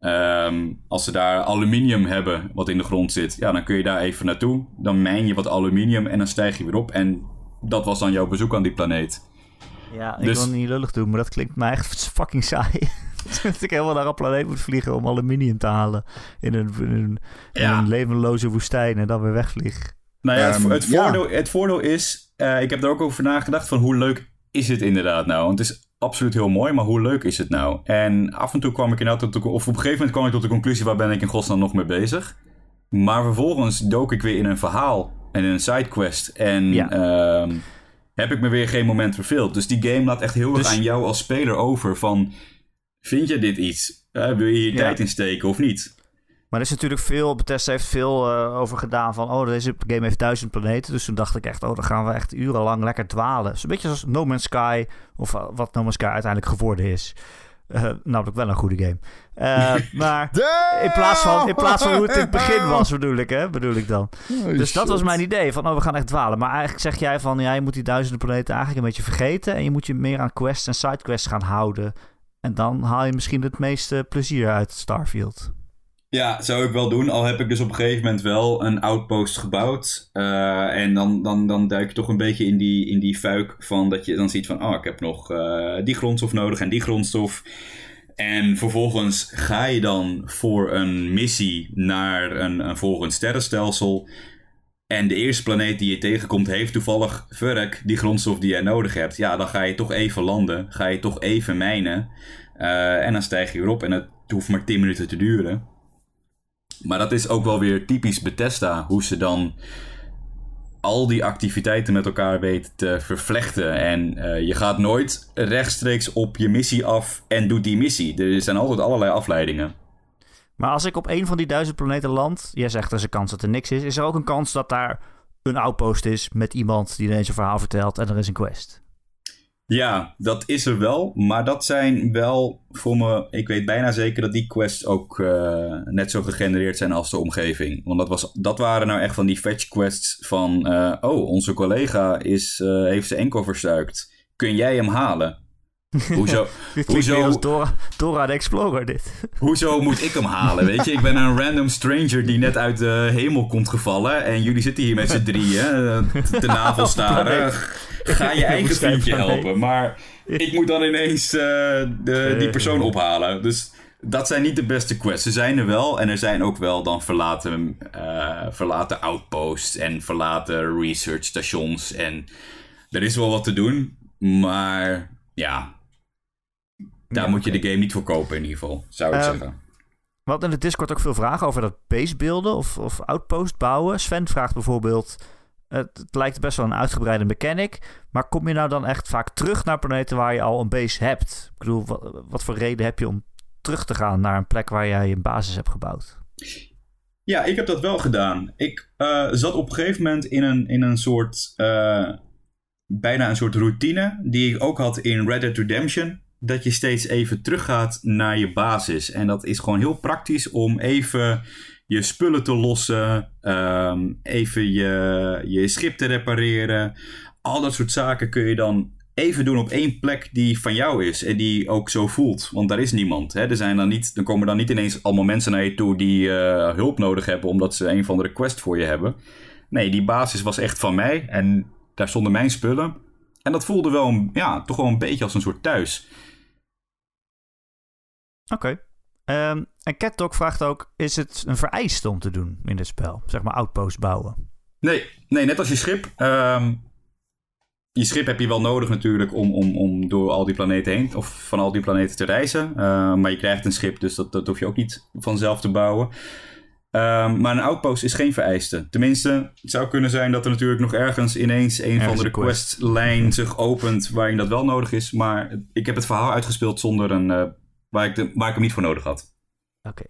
Ehm, als ze daar aluminium hebben wat in de grond zit, ja, dan kun je daar even naartoe. Dan mijn je wat aluminium en dan stijg je weer op. En dat was dan jouw bezoek aan die planeet. Ja, ik Dus- wil het niet lullig doen, maar dat klinkt mij echt fucking saai. [laughs] [laughs] dat ik helemaal naar een planeet moet vliegen om aluminium te halen. In een, in een, in Ja. een levenloze woestijn en dan weer wegvlieg. Nou ja, het, Ehm, het, ja. voordeel, het voordeel is, eh, ik heb er ook over nagedacht van hoe leuk is het inderdaad nou? Want het is absoluut heel mooi, maar hoe leuk is het nou? En af en toe kwam ik inderdaad tot de, of op een gegeven moment kwam ik tot de conclusie, waar ben ik in godsnaam nog mee bezig? Maar vervolgens dook ik weer in een verhaal en in een sidequest en Ja. ehm, heb ik me weer geen moment verveeld. Dus die game laat echt heel erg Dus- aan jou als speler over van, vind je dit iets? Wil je hier Ja. tijd in steken of niet? Maar er is natuurlijk veel, Bethesda heeft veel eh, over gedaan van, oh, deze game heeft duizend planeten. Dus toen dacht ik echt, oh, dan gaan we echt urenlang lekker dwalen. Is een beetje zoals No Man's Sky, of eh, wat No Man's Sky uiteindelijk geworden is. Uh, namelijk wel een goede game. Uh, [laughs] maar in plaats, van, in plaats van hoe het in het begin was, bedoel ik, hè? Bedoel ik dan. Oh, dus dat was mijn idee. Van, oh, we gaan echt dwalen. Maar eigenlijk zeg jij van, ja, je moet die duizenden planeten eigenlijk een beetje vergeten. En je moet je meer aan quests en sidequests gaan houden. En dan haal je misschien het meeste plezier uit Starfield. Ja, zou ik wel doen. Al heb ik dus op een gegeven moment wel een outpost gebouwd. Uh, en dan, dan, dan duik je toch een beetje in die, in die fuik van dat je dan ziet van... Oh, ik heb nog uh, die grondstof nodig en die grondstof. En vervolgens ga je dan voor een missie naar een, een volgend sterrenstelsel. En de eerste planeet die je tegenkomt heeft toevallig, verrek, die grondstof die jij nodig hebt. Ja, dan ga je toch even landen. Ga je toch even mijnen. Uh, en dan stijg je weer op en het hoeft maar 10 minuten te duren. Maar dat is ook wel weer typisch Bethesda, hoe ze dan al die activiteiten met elkaar weten te vervlechten. En uh, je gaat nooit rechtstreeks op je missie af en doet die missie. Er zijn altijd allerlei afleidingen. Maar als ik op een van die duizend planeten land, jij zegt er is een kans dat er niks is, is er ook een kans dat daar een outpost is met iemand die ineens een verhaal vertelt en er is een quest. Ja, dat is er wel. Maar dat zijn wel voor me. Ik weet bijna zeker dat die quests ook uh, net zo gegenereerd zijn als de omgeving. Want dat, was, dat waren nou echt van die fetch quests van. Uh, oh, onze collega is, uh, heeft zijn enkel verstuikt. Kun jij hem halen? [laughs] Hoezo? hoezo Dora, Dora de Explorer, dit. [laughs] Hoezo moet ik hem halen? Weet je, ik ben een random stranger die net uit de hemel komt gevallen. En jullie zitten hier met z'n drieën te navelstaren. [laughs] Ga je eigen vriendje helpen. Maar ik moet dan ineens uh, de, die persoon ophalen. Dus dat zijn niet de beste quests. Ze zijn er wel. En er zijn ook wel dan verlaten, uh, verlaten outposts en verlaten research stations. En er is wel wat te doen. Maar ja, daar moet je de game niet voor kopen in ieder geval, zou ik um, zeggen. We hadden in de Discord ook veel vragen over dat base beelden of, of outpost bouwen. Sven vraagt bijvoorbeeld... Het, het, lijkt best wel een uitgebreide mechanic. Maar kom je nou dan echt vaak terug naar planeten waar je al een base hebt? Ik bedoel, wat, wat voor reden heb je om terug te gaan naar een plek waar jij een basis hebt gebouwd? Ja, ik heb dat wel gedaan. Ik uh, zat op een gegeven moment in een, in een soort... Uh, bijna een soort routine die ik ook had in Red Dead Redemption. Dat je steeds even teruggaat naar je basis. En dat is gewoon heel praktisch om even je spullen te lossen, um, even je, je schip te repareren. Al dat soort zaken kun je dan even doen op één plek die van jou is en die ook zo voelt. Want daar is niemand. Hè? Er, zijn dan niet, er komen dan niet ineens allemaal mensen naar je toe die uh, hulp nodig hebben omdat ze een van de request voor je hebben. Nee, die basis was echt van mij en daar stonden mijn spullen. En dat voelde wel, ja, toch wel een beetje als een soort thuis. Oké. Okay. Um, en CatDog vraagt ook, is het een vereiste om te doen in dit spel? Zeg maar outpost bouwen. Nee, nee net als je schip. Um, je schip heb je wel nodig natuurlijk om, om, om door al die planeten heen, of van al die planeten te reizen. Uh, maar je krijgt een schip, dus dat, dat hoef je ook niet vanzelf te bouwen. Um, maar een outpost is geen vereiste. Tenminste, het zou kunnen zijn dat er natuurlijk nog ergens ineens een van de questlijn zich opent waarin dat wel nodig is. Maar ik heb het verhaal uitgespeeld zonder een, uh, waar, ik de, waar ik hem niet voor nodig had. Oké.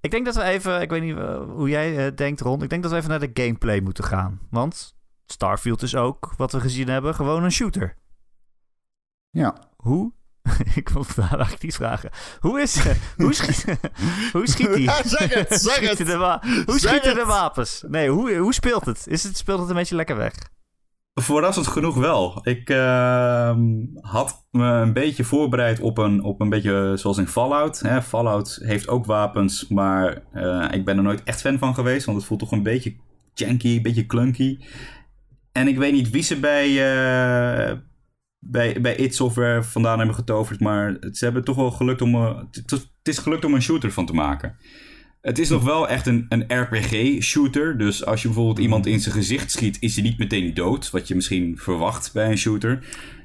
Ik denk dat we even, ik weet niet uh, hoe jij uh, denkt Ron, ik denk dat we even naar de gameplay moeten gaan. Want Starfield is ook, wat we gezien hebben, gewoon een shooter. Ja. Hoe [laughs] ik wil [laughs] het eigenlijk niet vragen. Hoe is [laughs] hoe schiet, hoe schiet hij? Ja, zeg het, zeg het. hoe schieten de wapens? Nee, hoe, hoe speelt het? Is het? Speelt het een beetje lekker weg? Verrassend genoeg wel. Ik uh, had me een beetje voorbereid op een, op een beetje zoals in Fallout. Hè. Fallout heeft ook wapens, maar uh, ik ben er nooit echt fan van geweest. Want het voelt toch een beetje janky, een beetje clunky. En ik weet niet wie ze bij, uh, bij, bij id Software vandaan hebben getoverd. Maar ze hebben toch wel gelukt om. Uh, het is gelukt om een shooter van te maken. Het is nog wel echt een, een RPG-shooter. Dus als je bijvoorbeeld iemand in zijn gezicht schiet, is hij niet meteen dood. Wat je misschien verwacht bij een shooter.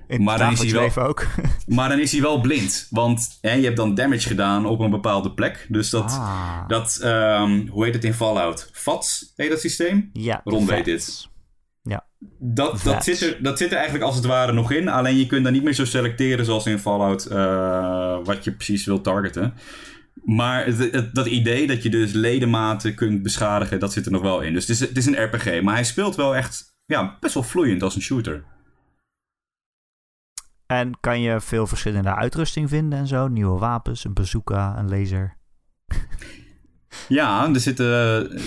In maar dan is hij wel, ook. [laughs] maar dan is hij wel blind. Want hè, je hebt dan damage gedaan op een bepaalde plek. Dus dat, ah. dat um, hoe heet het in Fallout? VATS heet dat systeem? Ja, Ron weet dit. Ja. Dat, dat, zit er, dat zit er eigenlijk als het ware nog in. Alleen je kunt daar niet meer zo selecteren zoals in Fallout uh, wat je precies wilt targeten. Maar het, dat idee dat je dus ledematen kunt beschadigen, dat zit er nog wel in. Dus het is, het is een RPG. Maar hij speelt wel echt ja, best wel vloeiend als een shooter. En kan je veel verschillende uitrusting vinden en zo. Nieuwe wapens, een bazooka, een laser. Ja, er zitten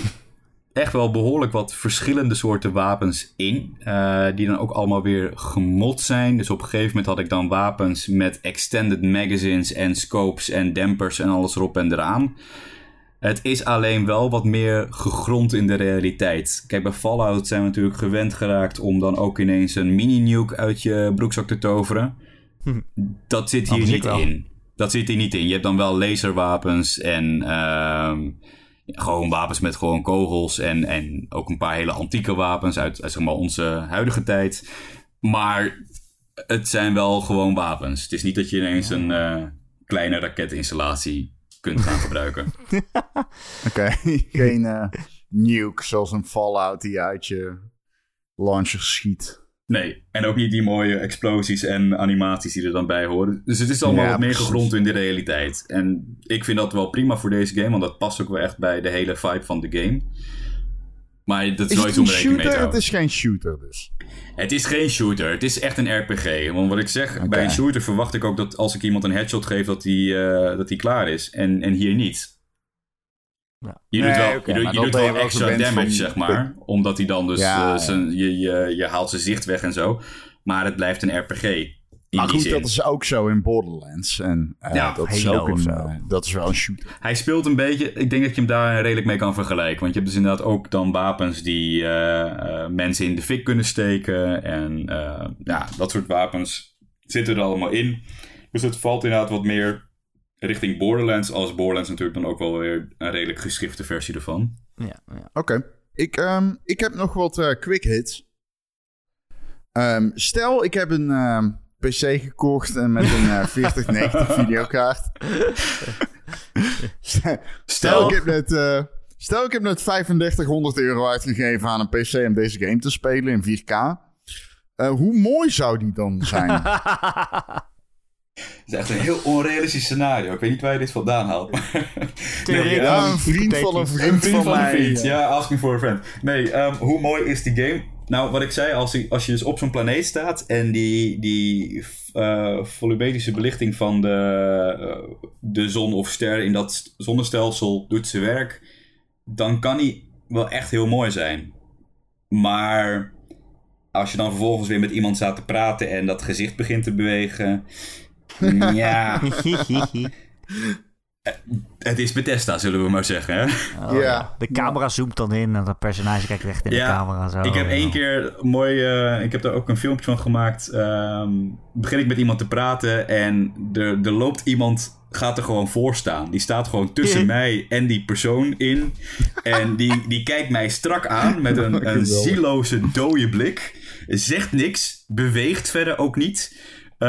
echt wel behoorlijk wat verschillende soorten wapens in. eh, die dan ook allemaal weer gemod zijn. Dus op een gegeven moment had ik dan wapens met extended magazines en scopes en dampers en alles erop en eraan. Het is alleen wel wat meer gegrond in de realiteit. Kijk, bij Fallout zijn we natuurlijk gewend geraakt om dan ook ineens een mini-nuke uit je broekzak te toveren. Hm. Dat zit hier niet wel. in. Dat zit hier niet in. Je hebt dan wel laserwapens en ehm, gewoon wapens met gewoon kogels. En, en ook een paar hele antieke wapens uit, uit zeg maar onze huidige tijd. Maar het zijn wel gewoon wapens. Het is niet dat je ineens een eh, kleine raketinstallatie kunt gaan gebruiken. [laughs] Oké, geen eh, nuke zoals een Fallout die uit je launcher schiet. Nee, en ook niet die mooie explosies en animaties die er dan bij horen. Dus het is allemaal Ja, wat meer gegrond in de realiteit. En ik vind dat wel prima voor deze game, want dat past ook wel echt bij de hele vibe van de game. Maar dat is, Is nooit om rekening mee te shooter? Het houden. is geen shooter dus. Het is geen shooter, het is echt een RPG. Want wat ik zeg, bij een shooter verwacht ik ook dat als ik iemand een headshot geef, dat die, eh, dat die klaar is. En, en hier niet. Ja. Je doet wel, je doet, je wel extra damage, van- zeg maar. Omdat hij dan dus, Ja, eh, ja. zijn, je, je, je haalt zijn zicht weg en zo. Maar het blijft een RPG. In Maar die goed, zin. dat is ook zo in Borderlands. En eh, Ja, dat, is ook een, eh, dat is wel een shooter. Hij speelt een beetje. Ik denk dat je hem daar redelijk mee kan vergelijken. Want je hebt dus inderdaad ook dan wapens die eh, eh, mensen in de fik kunnen steken. En eh, ja, dat soort wapens zitten er allemaal in. Dus het valt inderdaad wat meer richting Borderlands. Als Borderlands natuurlijk dan ook wel weer een redelijk geschifte versie ervan. Ja, ja. Oké. Ik, ehm, ik heb nog wat eh, quick hits. Ehm, stel, ik heb een ehm, PC gekocht en met een eh [laughs] 4090 videokaart. [laughs] Stel, ik heb net, eh, stel, ik heb net 3500 euro uitgegeven aan een PC om deze game te spelen in 4K. Eh, hoe mooi zou die dan zijn? [laughs] Het is echt een heel onrealistisch scenario. Ik weet niet waar je dit vandaan haalt. Theoretisch. ja, een vriend van een vriend, Een vriend van, mij. een vriend. Ja, asking for a friend. Nee, ehm, hoe mooi is die game? Nou, wat ik zei, als, je- als je dus op zo'n planeet staat en die, die eh, volumetrische belichting van de, eh, de zon of ster in dat st- zonnestelsel doet zijn werk, dan kan die wel echt heel mooi zijn. Maar als je dan vervolgens weer met iemand staat te praten en dat gezicht begint te bewegen, ja, [laughs] het is Bethesda, zullen we maar zeggen. Hè? Oh, Ja. De camera zoomt dan in en dat personage kijkt recht in de camera. Zo. Ik heb één keer mooi, eh, ik heb daar ook een filmpje van gemaakt. Ehm, begin ik met iemand te praten en er, er loopt iemand, gaat er gewoon voor staan. Die staat gewoon tussen Ja. mij en die persoon in. En die, die kijkt mij strak aan met een, [laughs] een zieloze, dode blik. Zegt niks, beweegt verder ook niet. Eh,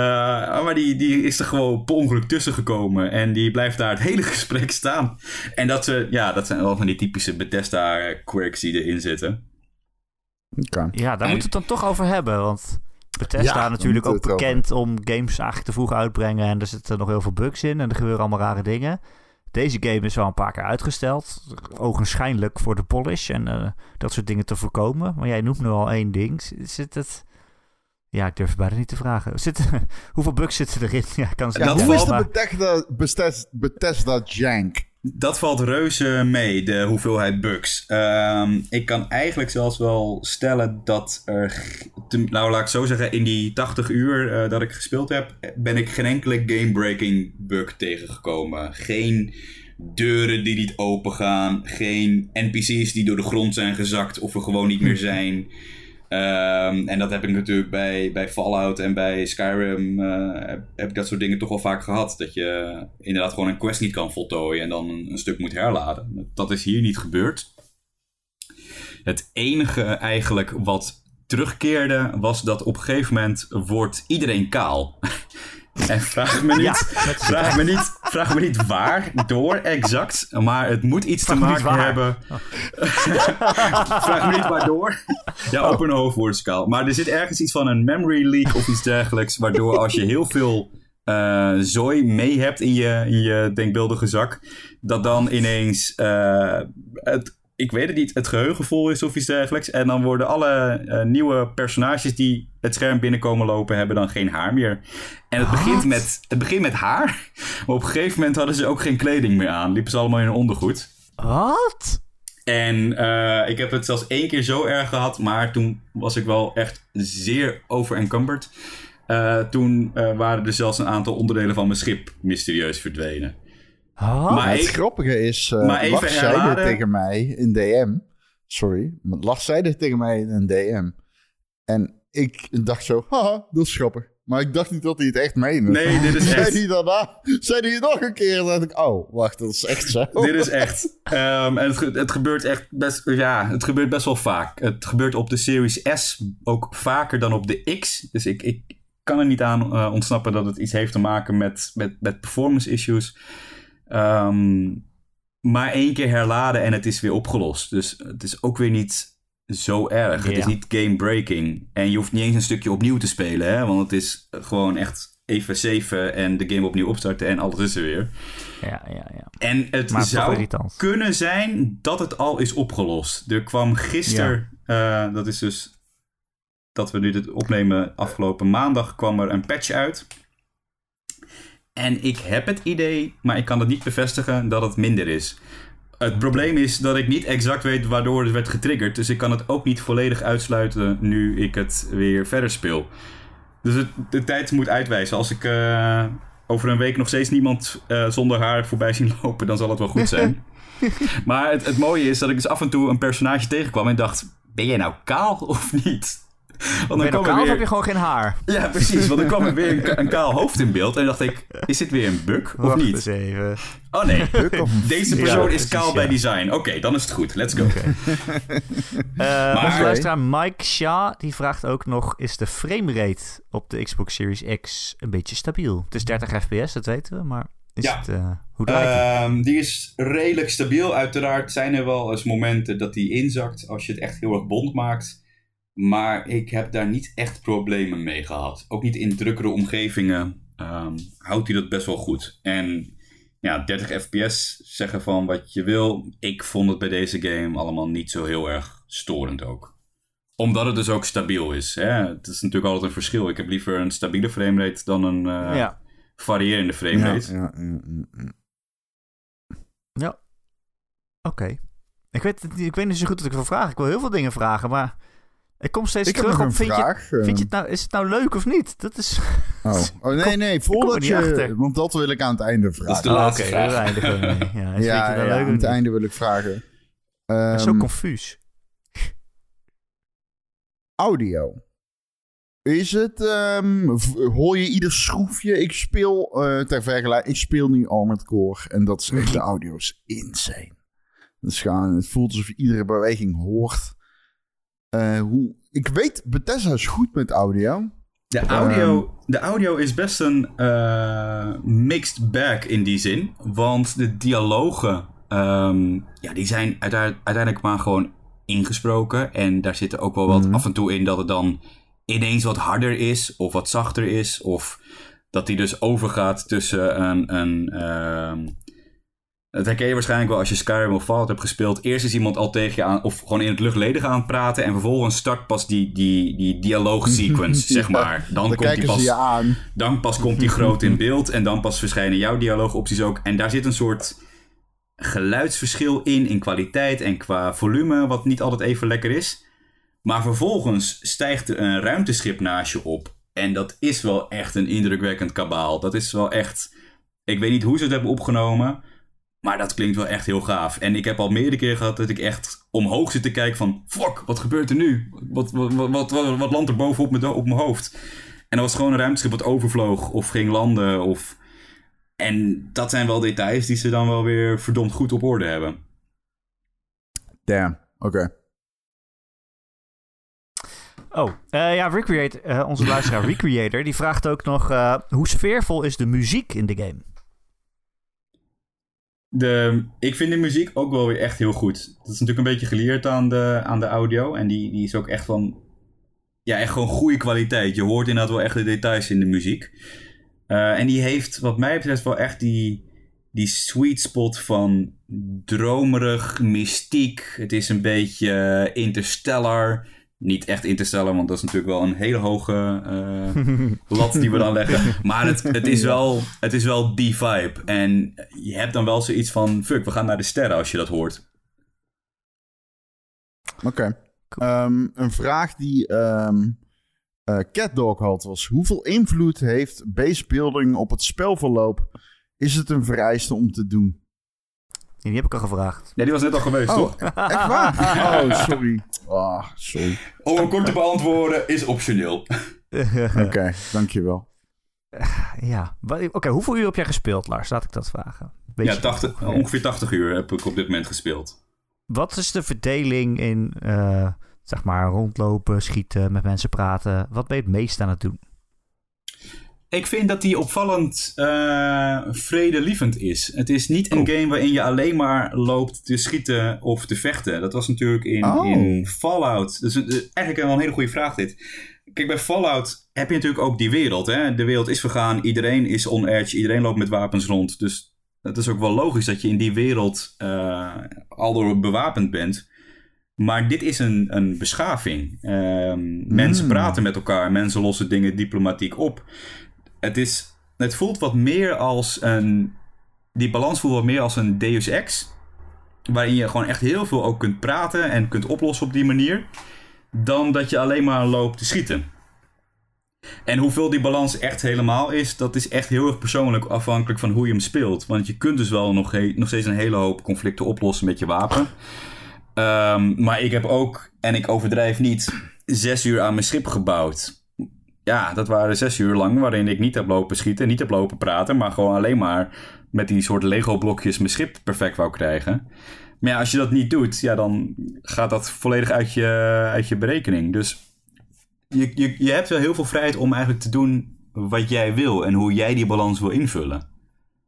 maar die, die is er gewoon per ongeluk tussen gekomen. En die blijft daar het hele [laughs] gesprek staan. En dat, ze, ja, dat zijn wel van die typische Bethesda-quirks die erin zitten. Oké. Ja, daar En- moeten we het dan toch over hebben. Want Bethesda Ja, natuurlijk ook bekend om games eigenlijk te vroeg uitbrengen. En er zitten nog heel veel bugs in en er gebeuren allemaal rare dingen. Deze game is wel een paar keer uitgesteld. Ogenschijnlijk voor de polish en eh, dat soort dingen te voorkomen. Maar jij noemt nu al één ding. Zit het... Ja, ik durf het bijna niet te vragen. Zit... [laughs] Hoeveel bugs zitten erin? Ja, kan ze Ja, Dat hoe is de maar- Bethesda, Bethesda, Bethesda jank? Dat valt reuze mee, de hoeveelheid bugs. Ehm, ik kan eigenlijk zelfs wel stellen dat er... te- nou, laat ik zo zeggen, in die 80 uur eh, dat ik gespeeld heb... ben ik geen enkele game-breaking bug tegengekomen. Geen deuren die niet open gaan. Geen NPC's die door de grond zijn gezakt of er gewoon niet meer zijn. Ehm, en dat heb ik natuurlijk bij, bij Fallout en bij Skyrim eh, heb, ik dat soort dingen toch wel vaak gehad. Dat je inderdaad gewoon een quest niet kan voltooien en dan een, een stuk moet herladen. Dat is hier niet gebeurd. Het enige eigenlijk wat terugkeerde was dat op een gegeven moment wordt iedereen kaal. [laughs] En vraag me niet, Ja, vraag me niet, vraag me niet waar door exact, maar het moet iets Vraag te maken waar. hebben. [laughs] vraag me niet waardoor. Ja, op een hoofdwoordschaal. Maar er zit ergens iets van een memory leak of iets dergelijks, waardoor als je heel veel eh, zooi mee hebt in je, in je denkbeeldige zak, dat dan ineens eh, het ik weet het niet, het geheugen vol is of iets dergelijks. En dan worden alle eh, nieuwe personages die het scherm binnenkomen lopen, hebben dan geen haar meer. En het begint, met, het begint met haar. [laughs] Maar op een gegeven moment hadden ze ook geen kleding meer aan. Liepen ze allemaal in een ondergoed. Wat? En eh, ik heb het zelfs één keer zo erg gehad, maar toen was ik wel echt zeer overencumbered. Uh, toen waren er zelfs een aantal onderdelen van mijn schip mysterieus verdwenen. Maar het ik- grappige is, uh, maar even Lars zei dit tegen mij in DM. Sorry, maar Lars zei dit tegen mij in een DM. En ik dacht zo, haha, dat is grappig. Maar ik dacht niet dat hij het echt meende. Nee, dit is [laughs] zei hij daarna, zei hij het nog een keer. En dacht ik, oh, wacht, dat is echt zo. Dit is echt. Ehm, en het, het gebeurt echt best. Ja, het gebeurt best wel vaak. Het gebeurt op de Series S ook vaker dan op de X. Dus ik, ik kan er niet aan eh, ontsnappen dat het iets heeft te maken met, met, met performance issues. Ehm, maar één keer herladen en het is weer opgelost. Dus het is ook weer niet zo erg. Het is niet game breaking. En je hoeft niet eens een stukje opnieuw te spelen. Hè? Want het is gewoon echt even saven en de game opnieuw opstarten en alles is er weer. Ja, ja, ja. En het Maar zou kunnen zijn dat het al is opgelost. Er kwam gisteren, eh, dat is dus dat we nu dit opnemen, afgelopen maandag kwam er een patch uit. En ik heb het idee, maar ik kan het niet bevestigen, dat het minder is. Het probleem is dat ik niet exact weet waardoor het werd getriggerd. Dus ik kan het ook niet volledig uitsluiten nu ik het weer verder speel. Dus het, de tijd moet uitwijzen. Als ik eh, over een week nog steeds niemand eh, zonder haar voorbij zien lopen, dan zal het wel goed zijn. [laughs] maar het, het mooie is dat ik dus af en toe een personage tegenkwam en dacht: ben jij nou kaal of niet? [laughs] Want kwam er kaal weer- heb je gewoon geen haar? Ja, precies. Want dan kwam er weer een, [laughs] ka- een kaal hoofd in beeld. En dacht ik, is dit weer een bug of Wacht niet? eens even. Oh nee, [laughs] deze persoon Ja, is kaal bij design. Oké, dan is het goed. Let's go. Eh onze Oké. luisteraar Mike Shaw die vraagt ook nog: is de framerate op de Xbox Series X een beetje stabiel? Het is 30 fps, dat weten we, maar is Ja. het, eh, hoe het? Ehm, die is redelijk stabiel. Uiteraard zijn er wel eens momenten dat die inzakt als je het echt heel erg bond maakt. Maar ik heb daar niet echt problemen mee gehad. Ook niet in drukkere omgevingen ehm, houdt hij dat best wel goed. En ja, 30 fps zeggen van wat je wil. Ik vond het bij deze game allemaal niet zo heel erg storend ook. Omdat het dus ook stabiel is. Hè? Het is natuurlijk altijd een verschil. Ik heb liever een stabiele framerate dan een eh, ja. variërende framerate. Ja, ja, ja. Oké. Ik, weet, ik weet niet zo goed wat ik wil vragen. Ik wil heel veel dingen vragen, maar ik kom steeds Ik terug op. Vind je, vraag. vind je het nou, is het nou leuk of niet? Dat is. Oh, [laughs] oh nee, kom- nee, voordat je... achter. Want dat wil ik aan het einde vragen. Dat is de Oh, laatste vraag. eindigen mee. Ja, het [laughs] nou ja, leuk aan het niet? einde wil ik vragen. Zo Ehm, confuus. audio. Is het, ehm, hoor je ieder schroefje? Ik speel, eh, ter vergelijking, ik speel nu Armored Core en dat is echt, de audio is insane. Het, is gewoon, het voelt alsof je iedere beweging hoort. Eh, hoe, ik weet, Bethesda is goed met audio. De audio, de audio is best een eh, mixed bag in die zin. Want de dialogen, ehm, ja, die zijn uiteindelijk, maar gewoon ingesproken. En daar zit er ook wel wat Mhm. af en toe in dat het dan ineens wat harder is of wat zachter is. Of dat die dus overgaat tussen een... een ehm, dat herken je waarschijnlijk wel als je Skyrim of Fallout hebt gespeeld. Eerst is iemand al tegen je aan, of gewoon in het luchtledige aan het praten. En vervolgens start pas die, die, die dialoogsequence, [laughs] zeg maar. Dan, Dan komt die pas, aan. dan pas komt die groot in [laughs] beeld. En dan pas verschijnen jouw dialoogopties ook. En daar zit een soort geluidsverschil in, in kwaliteit en qua volume, wat niet altijd even lekker is. Maar vervolgens stijgt er een ruimteschip naast je op. En dat is wel echt een indrukwekkend kabaal. Dat is wel echt. Ik weet niet hoe ze het hebben opgenomen. Maar dat klinkt wel echt heel gaaf. En ik heb al meerdere keren gehad dat ik echt omhoog zit te kijken van... Fuck, wat gebeurt er nu? Wat, wat, wat, wat, wat, wat landt er bovenop mijn, op mijn hoofd? En dat was gewoon een ruimteschip wat overvloog of ging landen. Of... En dat zijn wel details die ze dan wel weer verdomd goed op orde hebben. Damn, oké. Oh, eh, ja, Recreate, eh, onze luisteraar Recreator, die vraagt ook nog... eh, hoe sfeervol is de muziek in de game? De, ik vind de muziek ook wel weer echt heel goed. Dat is natuurlijk een beetje geleerd aan de, aan de audio. En die, die is ook echt van... Ja, echt gewoon goede kwaliteit. Je hoort inderdaad wel echt de details in de muziek. Eh, en die heeft, wat mij betreft, wel echt die, die sweet spot van dromerig, mystiek. Het is een beetje interstellar. Niet echt interstellar, want dat is natuurlijk wel een hele hoge uh, [laughs] lat die we dan leggen. Maar het, het, is wel, het is wel die vibe. En je hebt dan wel zoiets van: fuck, we gaan naar de sterren als je dat hoort. Oké. Ehm, een vraag die um, uh, CatDog had was: hoeveel invloed heeft basebuilding op het spelverloop? Is het een vereiste om te doen? Die heb ik al gevraagd. Ja, die was net al geweest, oh, toch? Echt waar? [laughs] Oh, sorry. Oh, sorry. Om hem kort te beantwoorden is optioneel. [laughs] Oké, okay, dankjewel. Ja, oké. hoeveel uur heb jij gespeeld, Lars? Laat ik dat vragen. Weet ja, 80, ongeveer 80 uur heb ik op dit moment gespeeld. Wat is de verdeling in, uh, zeg maar, rondlopen, schieten, met mensen praten? Wat ben je het meest aan het doen? Ik vind dat die opvallend uh, vredelievend is. Het is niet een oh. game waarin je alleen maar loopt te schieten of te vechten. Dat was natuurlijk in, oh. in Fallout. Dus eigenlijk wel een hele goede vraag dit. Kijk, bij Fallout heb je natuurlijk ook die wereld. Hè? De wereld is vergaan, iedereen is on edge, iedereen loopt met wapens rond. Dus het is ook wel logisch dat je in die wereld uh, al door bewapend bent. Maar dit is een, een beschaving. Um, Mensen hmm. praten met elkaar, mensen lossen dingen diplomatiek op het, is, het voelt wat meer als een. Die balans voelt wat meer als een Deus Ex. Waarin je gewoon echt heel veel ook kunt praten en kunt oplossen op die manier. Dan dat je alleen maar loopt te schieten. En hoeveel die balans echt helemaal is, dat is echt heel erg persoonlijk afhankelijk van hoe je hem speelt. Want je kunt dus wel nog, nog steeds een hele hoop conflicten oplossen met je wapen. Um, maar ik heb ook, en ik overdrijf niet, zes uur aan mijn schip gebouwd ja, dat waren zes uur lang waarin ik niet heb lopen schieten, niet heb lopen praten, maar gewoon alleen maar met die soort Lego-blokjes mijn schip perfect wou krijgen. Maar ja, als je dat niet doet, ja, dan gaat dat volledig uit je, uit je berekening. Dus je, je, je hebt wel heel veel vrijheid om eigenlijk te doen wat jij wil en hoe jij die balans wil invullen.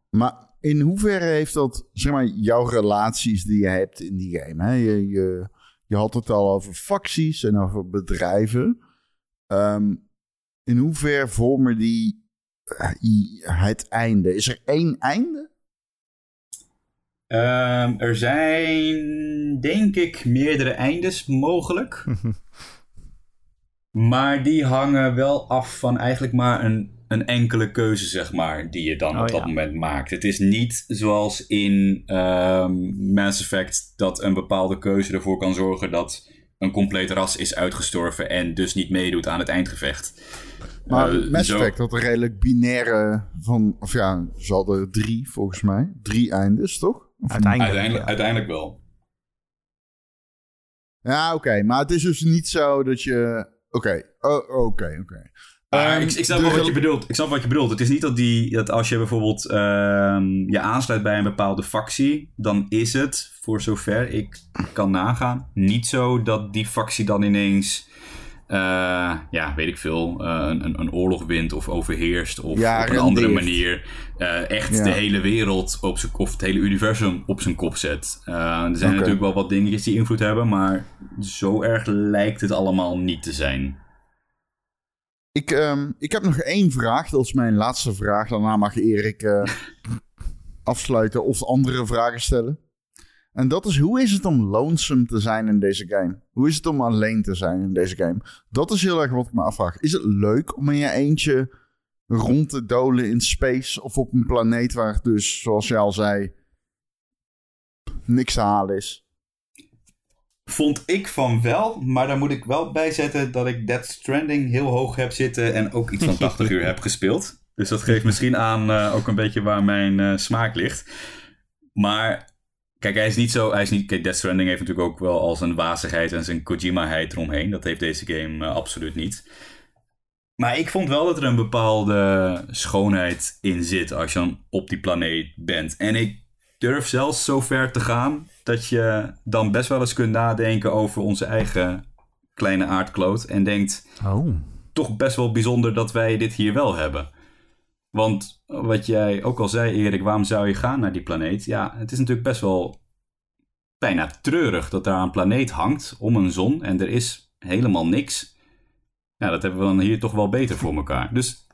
Maar in hoeverre heeft dat, zeg maar, jouw relaties die je hebt in die game? Hè? Je, je, je had het al over facties en over bedrijven. Um, in hoeverre vormen die uh, het einde? Is er één einde? Um, er zijn, denk ik, meerdere eindes mogelijk. [laughs] maar die hangen wel af van eigenlijk maar een, een enkele keuze, zeg maar, die je dan oh, op dat moment maakt. Het is niet zoals in um, Mass Effect dat een bepaalde keuze ervoor kan zorgen dat een compleet ras is uitgestorven en dus niet meedoet aan het eindgevecht. Maar uh, Mass Effect had een redelijk binaire van... Of ja, ze hadden drie volgens mij. Drie eindes, toch? uiteindelijk, uiteindelijk, uiteindelijk, wel. Ja, oké. Maar het is dus niet zo dat je... Oké, oh, oké, oké. Um, ik, ik snap wel wat je bedoelt. Ik snap wat je bedoelt. Het is niet dat, die, dat als je bijvoorbeeld uh, je aansluit bij een bepaalde factie, dan is het, voor zover ik kan nagaan, niet zo dat die factie dan ineens uh, ja, weet ik veel, uh, een, een, oorlog wint of overheerst of op een andere manier uh, echt de hele wereld op zijn of het hele universum op zijn kop zet. er zijn natuurlijk wel wat dingetjes die invloed hebben, maar zo erg lijkt het allemaal niet te zijn. Ik, um, ik heb nog één vraag, dat is mijn laatste vraag. Daarna mag Erik [laughs] afsluiten of andere vragen stellen. En dat is, hoe is het om lonesome te zijn in deze game? Hoe is het om alleen te zijn in deze game? Dat is heel erg wat ik me afvraag. Is het leuk om in je eentje rond te dolen in space of op een planeet waar dus, zoals je al zei, niks te halen is? Vond ik van wel, maar daar moet ik wel bij zetten dat ik Dead Stranding heel hoog heb zitten en ook iets van [laughs] 80 uur heb gespeeld. Dus dat geeft misschien aan uh, ook een beetje waar mijn uh, smaak ligt. Maar Kijk, hij is niet zo. Hij is niet, kijk, Death Stranding heeft natuurlijk ook wel al zijn wazigheid en zijn Kojima-heid eromheen. Dat heeft deze game uh, absoluut niet. Maar ik vond wel dat er een bepaalde schoonheid in zit als je dan op die planeet bent. En ik durf zelfs zo ver te gaan dat je dan best wel eens kunt nadenken over onze eigen kleine aardkloot. En denkt, oh. toch best wel bijzonder dat wij dit hier wel hebben. Want wat jij ook al zei, Erik, waarom zou je gaan naar die planeet? Ja, het is natuurlijk best wel bijna treurig dat daar een planeet hangt om een zon en er is helemaal niks. Ja, dat hebben we dan hier toch wel beter voor elkaar. Dus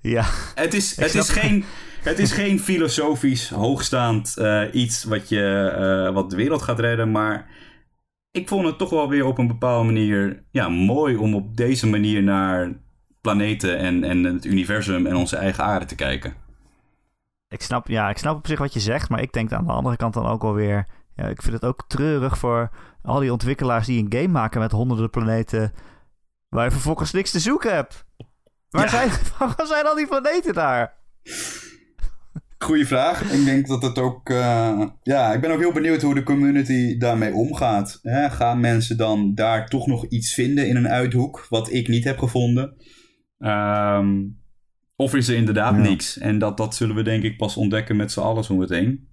ja, het is, het is geen. Het is geen filosofisch hoogstaand eh, iets wat, je, eh, wat de wereld gaat redden, maar ik vond het toch wel weer op een bepaalde manier ja, mooi om op deze manier naar planeten en, en het universum en onze eigen aarde te kijken. Ik snap, ja, ik snap op zich wat je zegt, maar ik denk aan de andere kant dan ook wel weer... Ja, ik vind het ook treurig voor al die ontwikkelaars die een game maken met honderden planeten... waar je vervolgens niks te zoeken hebt. Waar, Ja. zijn, [laughs] waar zijn al die planeten daar? Goeie vraag. Ik denk dat het ook. eh, ja, ik ben ook heel benieuwd hoe de community daarmee omgaat. Hè, gaan mensen dan daar toch nog iets vinden in een uithoek, wat ik niet heb gevonden? Ehm, of is er inderdaad Ja. niks? En dat, dat zullen we denk ik pas ontdekken met z'n allen zo meteen.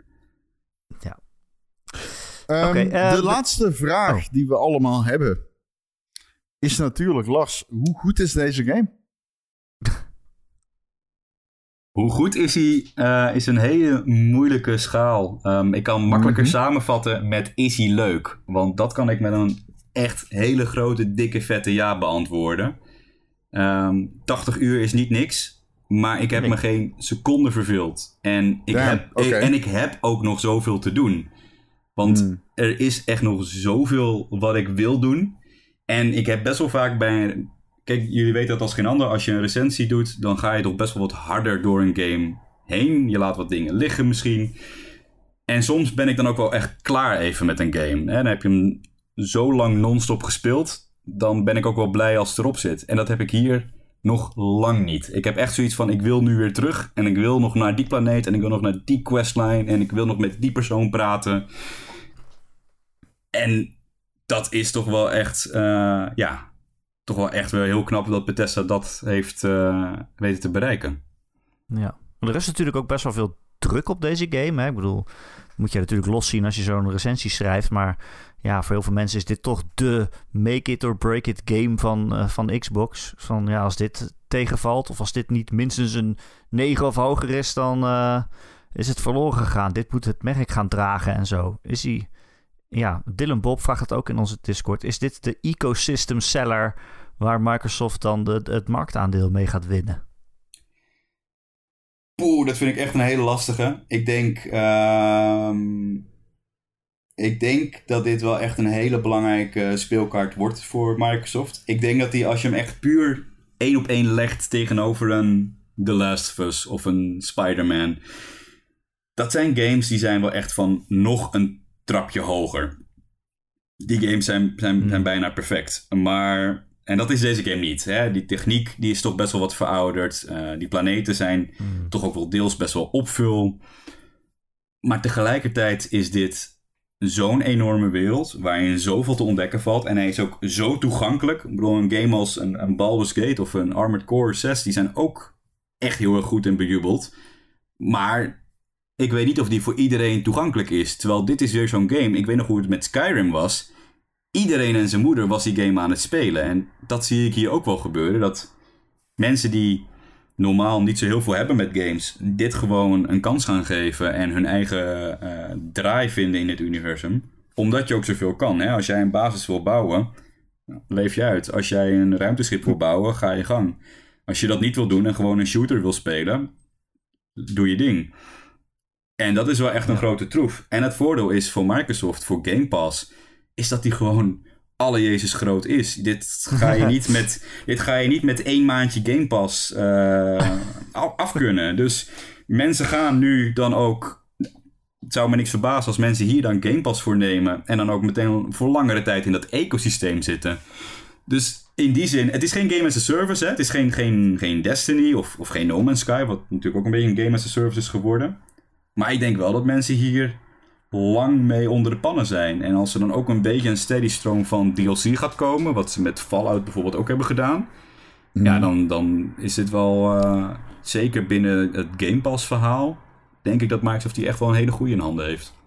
Ehm, Oké, eh, de de- laatste vraag Oh. die we allemaal hebben is natuurlijk, Lars, hoe goed is deze game? Hoe goed is hij? eh, is een hele moeilijke schaal. Ehm, ik kan makkelijker Mhm. samenvatten met is hij leuk? Want dat kan ik met een echt hele grote, dikke, vette ja beantwoorden. Ehm 80 uur is niet niks, maar ik heb Nee. me geen seconde verveeld. En ik, Damn, heb, en ik heb ook nog zoveel te doen. Want Hmm. er is echt nog zoveel wat ik wil doen. En ik heb best wel vaak bij. Kijk, jullie weten dat als geen ander. Als je een recensie doet, dan ga je toch best wel wat harder door een game heen. Je laat wat dingen liggen misschien. En soms ben ik dan ook wel echt klaar even met een game. Hè? Dan heb je hem zo lang non-stop gespeeld. Dan ben ik ook wel blij als het erop zit. En dat heb ik hier nog lang niet. Ik heb echt zoiets van: ik wil nu weer terug. En ik wil nog naar die planeet. En ik wil nog naar die questline. En ik wil nog met die persoon praten. En dat is toch wel echt, eh, ja, toch wel echt wel heel knap dat Bethesda dat heeft eh, weten te bereiken. Ja. Maar er is natuurlijk ook best wel veel druk op deze game. Hè? Ik bedoel, moet je natuurlijk los zien als je zo'n recensie schrijft. Maar ja, voor heel veel mensen is dit toch de make it or break it game van, eh, van Xbox. Van ja, als dit tegenvalt of als dit niet minstens een 9 of hoger is, dan eh, is het verloren gegaan. Dit moet het merk gaan dragen en zo. Is hij... Ja, Dylan Bob vraagt het ook in onze Discord. Is dit de ecosystem seller waar Microsoft dan de, het marktaandeel mee gaat winnen? Poeh, dat vind ik echt een hele lastige. Ik denk, ehm, ik denk dat dit wel echt een hele belangrijke speelkaart wordt voor Microsoft. Ik denk dat die, als je hem echt puur één op één legt tegenover een The Last of Us of een Spider-Man. Dat zijn games die zijn wel echt van nog een trapje hoger. Die games zijn, zijn, Hmm. zijn bijna perfect. Maar, en dat is deze game niet. Hè? Die techniek die is toch best wel wat verouderd. Eh, die planeten zijn toch ook wel deels best wel opvul. Maar tegelijkertijd is dit zo'n enorme wereld waarin zoveel te ontdekken valt. En hij is ook zo toegankelijk. Ik bedoel, een game als een, een Baldur's Gate of een Armored Core 6, die zijn ook echt heel erg goed en bejubeld. Maar ik weet niet of die voor iedereen toegankelijk is. Terwijl dit is weer zo'n game. Ik weet nog hoe het met Skyrim was. Iedereen en zijn moeder was die game aan het spelen. En dat zie ik hier ook wel gebeuren. Dat mensen die normaal niet zo heel veel hebben met games, dit gewoon een kans gaan geven en hun eigen eh, draai vinden in het universum. Omdat je ook zoveel kan. Hè? Als jij een basis wil bouwen, leef je uit. Als jij een ruimteschip wil bouwen, ga je gang. Als je dat niet wil doen en gewoon een shooter wil spelen, doe je ding. En dat is wel echt een grote troef. En het voordeel is voor Microsoft, voor Game Pass, is dat die gewoon alle Jezus groot is. Dit ga je niet met, dit ga je niet met één maandje Game Pass eh, af- afkunnen. Dus mensen gaan nu dan ook... Het zou me niks verbazen als mensen hier dan Game Pass voor nemen... en dan ook meteen voor langere tijd in dat ecosysteem zitten. Dus in die zin, het is geen game as a service. Hè? Het is geen, geen, geen Destiny of, of geen No Man's Sky... wat natuurlijk ook een beetje een game as a service is geworden. Maar ik denk wel dat mensen hier lang mee onder de pannen zijn. En als er dan ook een beetje een steady stroom van DLC gaat komen, wat ze met Fallout bijvoorbeeld ook hebben gedaan, ja, dan, dan is dit wel eh, zeker binnen het Game Pass verhaal, denk ik dat Microsoft die echt wel een hele goede in handen heeft.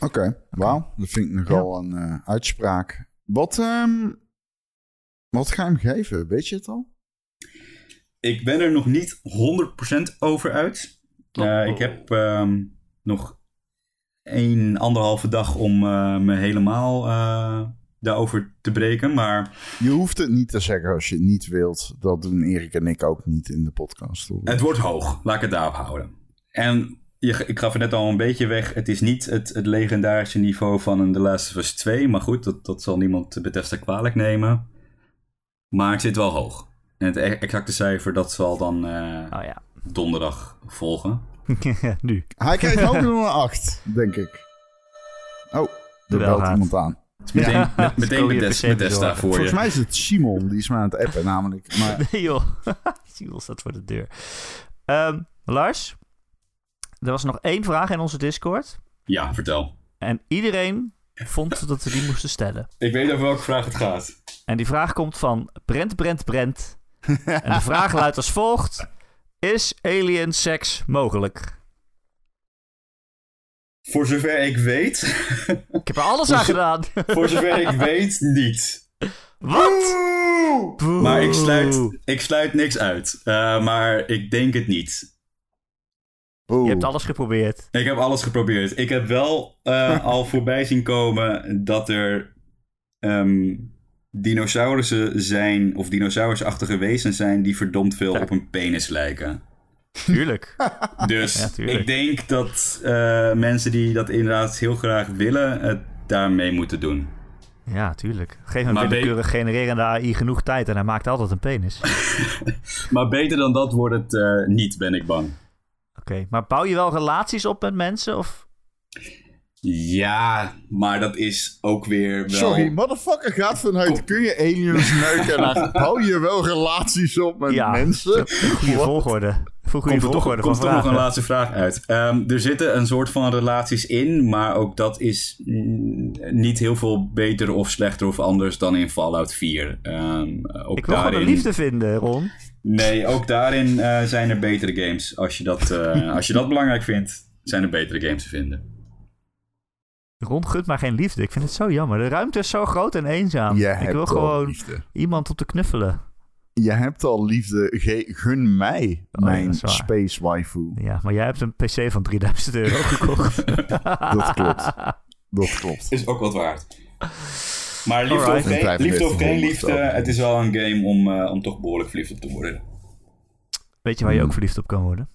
Oké, wauw. Dat vind ik nogal een eh, uitspraak. Wat, ehm, wat ga je hem geven? Weet je het al? Ik ben er nog niet 100% over uit. Eh, ik heb ehm, nog een anderhalve dag om eh, me helemaal eh, daarover te breken. Maar Je hoeft het niet te zeggen als je het niet wilt. Dat doen Erik en ik ook niet in de podcast. hoor. Het wordt hoog, laat ik het daarop houden. En je, ik gaf het net al een beetje weg. Het is niet het, het legendarische niveau van een The Last of Us 2. Maar goed, dat, dat zal niemand Bethesda kwalijk nemen. Maar het zit wel hoog. En het e- exacte cijfer, dat zal dan eh, Oh ja. donderdag volgen. [laughs] nu. Hij krijgt hoger dan een 8, denk ik. Oh, er belt iemand aan. Meteen, Ja. met- meteen Bethesda, PC Bethesda bezorgen. voor Volgens je. mij is het Simon, die is me aan het appen namelijk. Maar [laughs] Nee joh. [laughs] Simon staat voor de deur. Ehm, Lars, er was nog één vraag in onze Discord. Ja, vertel. En iedereen vond dat we die moesten stellen. Ik weet over welke vraag het gaat. En die vraag komt van Brent, Brent, Brent. en de vraag luidt als volgt. Is alien seks mogelijk? Voor zover ik weet, Ik heb er alles aan gedaan. voor zover ik weet, niet. Wat? Maar ik sluit, ik sluit niks uit. Eh, maar ik denk het niet. Je hebt alles geprobeerd. Ik heb alles geprobeerd. Ik heb wel eh, [laughs] al voorbij zien komen dat er ehm, dinosaurussen zijn, of dinosaurusachtige wezens zijn, die verdomd veel op een penis lijken. Tuurlijk. [laughs] Dus Ja, tuurlijk. ik denk dat eh, mensen die dat inderdaad heel graag willen, het daarmee moeten doen. Ja, tuurlijk. Geef een Maar willekeurig genererende AI genoeg tijd en hij maakt altijd een penis. Oké, [laughs] Maar beter dan dat wordt het eh, niet, ben ik bang. maar bouw je wel relaties op met mensen? Of... Ja, maar dat is ook weer wel... Sorry, motherfucker gaat vanuit, kun je aliens neuken? En [laughs] bouw je wel relaties op met Ja, mensen? Goede volgorde. Voor goede komt er toch, volgorde komt er toch nog een laatste vraag uit. Ehm, er zitten een soort van relaties in, maar ook dat is niet heel veel beter of slechter of anders dan in Fallout 4. Ehm, ook Ik wil gewoon liefde vinden, Ron. Nee, ook daarin eh, zijn er betere games. Als je, dat, eh, [laughs] als je dat belangrijk vindt, zijn er betere games te vinden. Ron gunt maar geen liefde. Ik vind het zo jammer. De ruimte is zo groot en eenzaam. Je ik hebt wil al gewoon liefde. iemand om te knuffelen. Je hebt al liefde. Ge- gun mij Oh, mijn space waifu. Ja, maar jij hebt een PC van 3000 euro gekocht. [laughs] Dat klopt. Dat klopt. Is ook wat waard. Maar liefde of, geen, liefde of geen 4500 liefde, het is wel een game om, eh, om toch behoorlijk verliefd op te worden. Weet je waar je Hmm. ook verliefd op kan worden?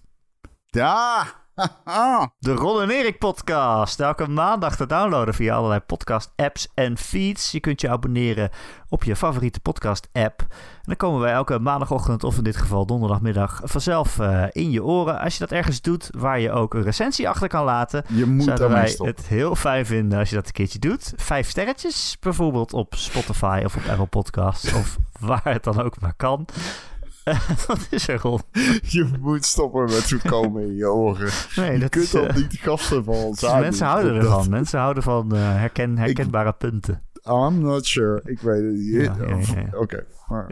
Ja! [laughs] De Ron en Erik podcast. Elke maandag te downloaden via allerlei podcast apps en feeds. Je kunt je abonneren op je favoriete podcast app. En dan komen wij elke maandagochtend of in dit geval donderdagmiddag vanzelf eh, in je oren. Als je dat ergens doet waar je ook een recensie achter kan laten. Je moet Zouden wij het heel fijn vinden als je dat een keertje doet. Vijf sterretjes, bijvoorbeeld op Spotify of op Apple Podcasts of [laughs] waar het dan ook maar kan. [laughs] Wat is er? Je moet stoppen met zo komen in je oren. Nee, Je dat kunt is, eh, niet gasten van ons aan mensen houden Dat- ervan. Mensen houden van eh, herken, herkenbare punten. I'm not sure. Ik weet het niet. Ja, ja, ja, ja. Oké.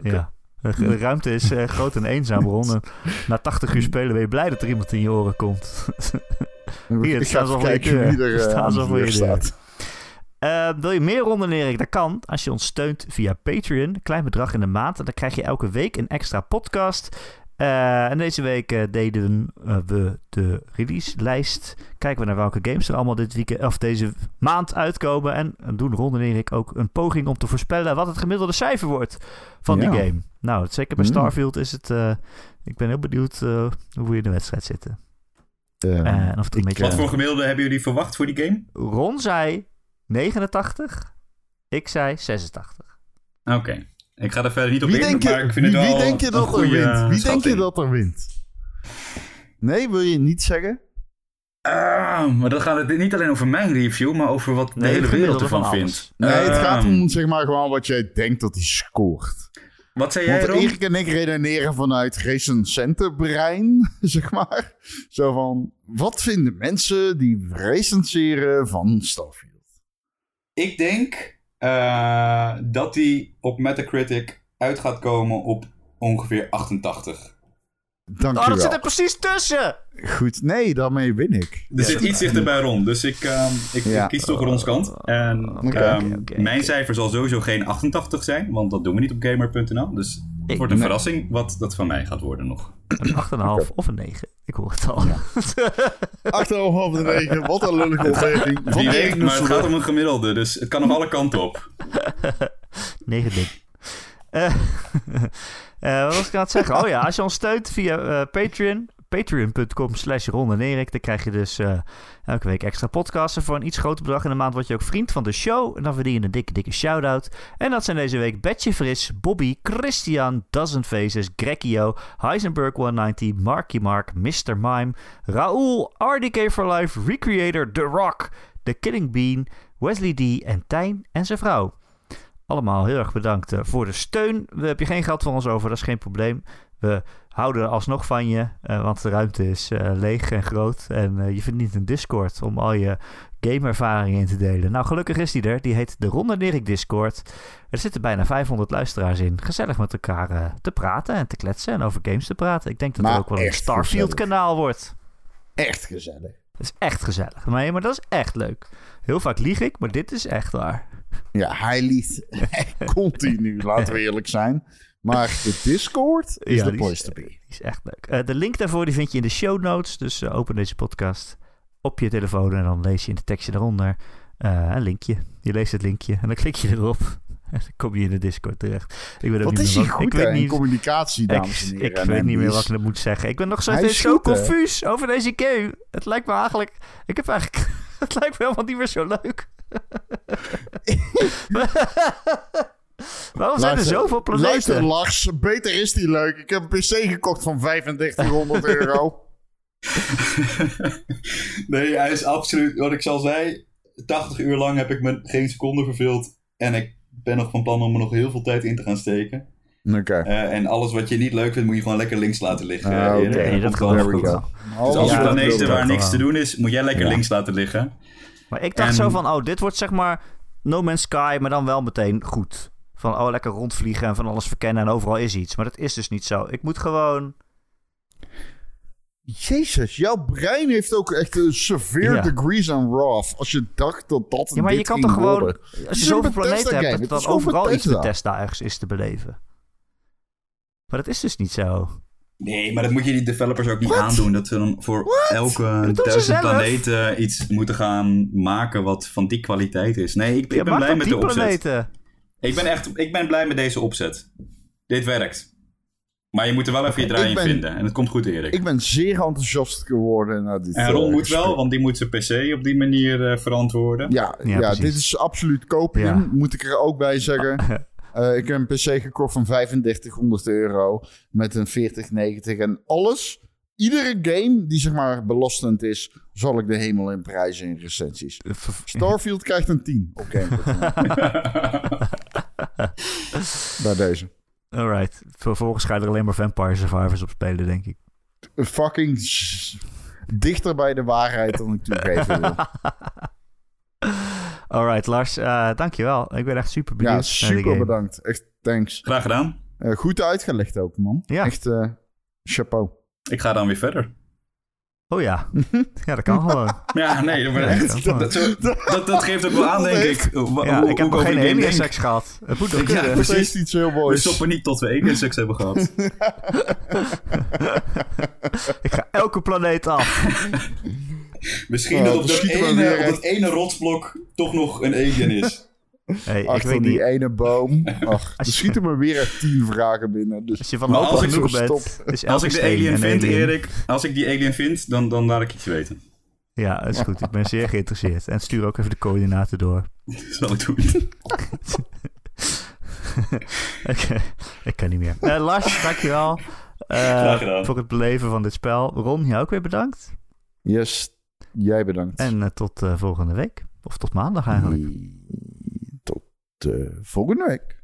Ja. De, ruimte is eh, groot en eenzaam, Ron. Na 80 uur spelen ben je blij dat er iemand in je oren komt. Hier, het staat al voor je deur. Het staat al voor je deur. Staat. Eh, wil je meer ronden Erik? Dat kan als je ons steunt via Patreon. Klein bedrag in de maand. En dan krijg je elke week een extra podcast. Eh, en deze week eh, deden eh, we de release-lijst. Kijken we naar welke games er allemaal dit weekend, of deze maand uitkomen. En doen Ron en Erik ook een poging om te voorspellen wat het gemiddelde cijfer wordt van die game. Nou, zeker bij Mm. Starfield is het. eh, ik ben heel benieuwd eh, hoe we in de wedstrijd zitten. En of het een ik, beetje- Wat voor gemiddelde hebben jullie verwacht voor die game? Ron zei 89. Ik zei 86. Oké. Ik ga er verder niet op wie in, denk maar je, ik vind wie, het wel wie denk je een dat er wint? Wie denk je dat er wint? Nee, wil je niet zeggen? Ah, maar dan gaat het niet alleen over mijn review, maar over wat de Nee, hele wereld ervan alles. vindt. Nee, het gaat Ehm, om zeg maar gewoon wat jij denkt dat hij scoort. Wat zei jij, Want? Erik en ik redeneren vanuit recensentenbrein, [laughs] zeg maar. Zo van, wat vinden mensen die recenseren van Starfield? Ik denk eh, dat die op Metacritic uit gaat komen op ongeveer 88. Dank Oh, dat zit er precies tussen! Goed, nee, daarmee win ik. Er zit iets dichter bij Ron, dus ik, ehm, ik, Ja. ik kies toch Rons kant. En ehm, mijn cijfer zal sowieso geen 88 zijn, want dat doen we niet op gamer.nl. Dus het wordt een nee. verrassing wat dat van mij gaat worden nog. Een 8,5 of een 9. Ik hoor het al. [laughs] Achterhalf half de negen, wat een lullige opmerking. Van Wie weet, maar het gaat om een gemiddelde, dus het kan nog alle kanten op. [laughs] 9 ding. Eh, [laughs] eh, wat was ik aan het zeggen? Oh ja, als je ons steunt via eh, Patreon. patreon.com slash Ron en Erik. Dan krijg je dus eh, elke week extra podcasten voor een iets groter bedrag. In de maand word je ook vriend van de show. En dan verdien je een dikke, dikke shout-out. En dat zijn deze week Betje Fris, Bobby, Christian, Dozen Faces, Grekio, Heisenberg 190, Marky Mark, Mr. Mime, Raoul, RDK for Life, Recreator, The Rock, The Killing Bean, Wesley D en Tijn en zijn vrouw. Allemaal heel erg bedankt eh, voor de steun. We hebben geen geld van ons over, dat is geen probleem. We houden alsnog van je, uh, want de ruimte is uh, leeg en groot. En uh, je verdient een Discord om al je gameervaringen in te delen. Nou, gelukkig is die er. Die heet de Ronde Nerik Discord. Er zitten bijna 500 luisteraars in. Gezellig met elkaar te praten en te kletsen en over games te praten. Ik denk dat Maar er ook wel een echt Starfield kanaal wordt. Echt gezellig. Dat is echt gezellig. Nee, maar dat is echt leuk. Heel vaak lieg ik, maar dit is echt waar. Ja, hij liet [laughs] continu, laten we eerlijk zijn. Maar de Discord is Ja, de place is- to be. Die is echt leuk. Eh, de link daarvoor die vind je in de show notes. Dus eh, open deze podcast op je telefoon en dan lees je in de tekstje daaronder eh, een linkje. Je leest het linkje en dan klik je erop. [laughs] En dan kom je in de Discord terecht. Ik weet ook Wat niet is meer goed ik weet niet, communicatie, ik, dames en heren. ik En weet niet meer wat ik moet zeggen. Ik ben nog steeds zo confuus over deze game. Het lijkt me eigenlijk... Ik heb eigenlijk... [laughs] Het lijkt me helemaal niet meer zo leuk. [laughs] Waarom zijn er zoveel planeten? Luister Lars, beter is die leuk. Ik heb een PC gekocht van 3500 [laughs] euro. nee, hij is absoluut, wat ik al zei, 80 uur lang heb ik me geen seconde verveeld. En ik ben nog van plan om er nog heel veel tijd in te gaan steken. Oké. Eh, en alles wat je niet leuk vindt, moet je gewoon lekker links laten liggen. Ah, Erik. oké. Dat dat kan goed goed. go. wel. Dus als er dat planeten waar ik niks te doen is, moet jij lekker Ja. links laten liggen. Maar ik dacht En- zo van, oh, dit wordt zeg maar No Man's Sky, maar dan wel meteen goed. Van, oh, lekker rondvliegen en van alles verkennen en overal is iets. Maar dat is dus niet zo. Ik moet gewoon... Jezus, jouw brein heeft ook echt een severe Ja. degrees aan wrath. Als je dacht dat dat Ja, maar je kan toch gewoon... worden. Als je zoveel planeten hebt, dat dan overal iets Bethesda. Bethesda ergens is te beleven. Maar dat is dus niet zo. Nee, maar dat moet je die developers ook niet What? aandoen. Dat ze dan voor elke duizend planeten iets moeten gaan maken wat van die kwaliteit is. Nee, ik, ik Ja, ben blij met die de opzet. planeten. Ik ben echt ik ben blij met deze opzet. Dit werkt. Maar je moet er wel even je draai in ben- vinden. En het komt goed, Erik. Ik ben zeer enthousiast geworden naar dit en Ron eh, moet gesprek. wel, want die moet zijn PC op die manier eh, verantwoorden. Ja, Ja, dit is absoluut Ja. moet ik er ook bij zeggen. [laughs] Eh, ik heb een PC gekocht van 3500 euro met een 4090 en alles. Iedere game die zeg maar belastend is, zal ik de hemel in prijzen in recensies. Starfield krijgt een 10 op Game [laughs] Bij deze. Alright. Vervolgens ga je er alleen maar Vampire Survivors op spelen, denk ik. Fucking dichter bij de waarheid dan ik toegeven wil. [laughs] Alright, Lars. eh dankjewel. Ik ben echt super Ja, benieuwd naar de super game. bedankt. Echt thanks. Graag gedaan. Eh, goed uitgelegd ook, man. Ja. Echt eh, chapeau. Ik ga dan weer verder. Oh ja. [laughs] ja, dat kan gewoon. Ja, nee, dat, dat dat, zo- dat, dat geeft ook wel aan, denk ik. wa- Ja, hoe- ik heb nog geen alien seks gehad. Het moet nog Ja, kunnen. Dat precies. iets heel We moois. stoppen niet tot we alien seks hebben gehad. [laughs] Ik ga elke planeet af. Misschien Oh, dat dan op dat, we ene, op dat ene rotsblok toch nog een alien is. Hey, ik Achter weet die niet. ene boom. [laughs] Ach, er Als je- schieten me weer echt tien vragen binnen. Dus Als je van als ik genoeg bent, [laughs] Als elke ik de alien vind, alien. Erik, als ik die alien vind, dan, dan laat ik iets weten. Ja, dat is goed. Ik ben zeer geïnteresseerd. En stuur ook even de coördinaten door. [laughs] Zal ik doen. Oké, ik kan niet meer. Eh, Lars, dankjewel. Eh, Graag gedaan. voor het beleven van dit spel. Ron, jou ook weer bedankt. yes, jij bedankt. En eh, tot volgende week. Of tot maandag eigenlijk. äh, Vogeln weg.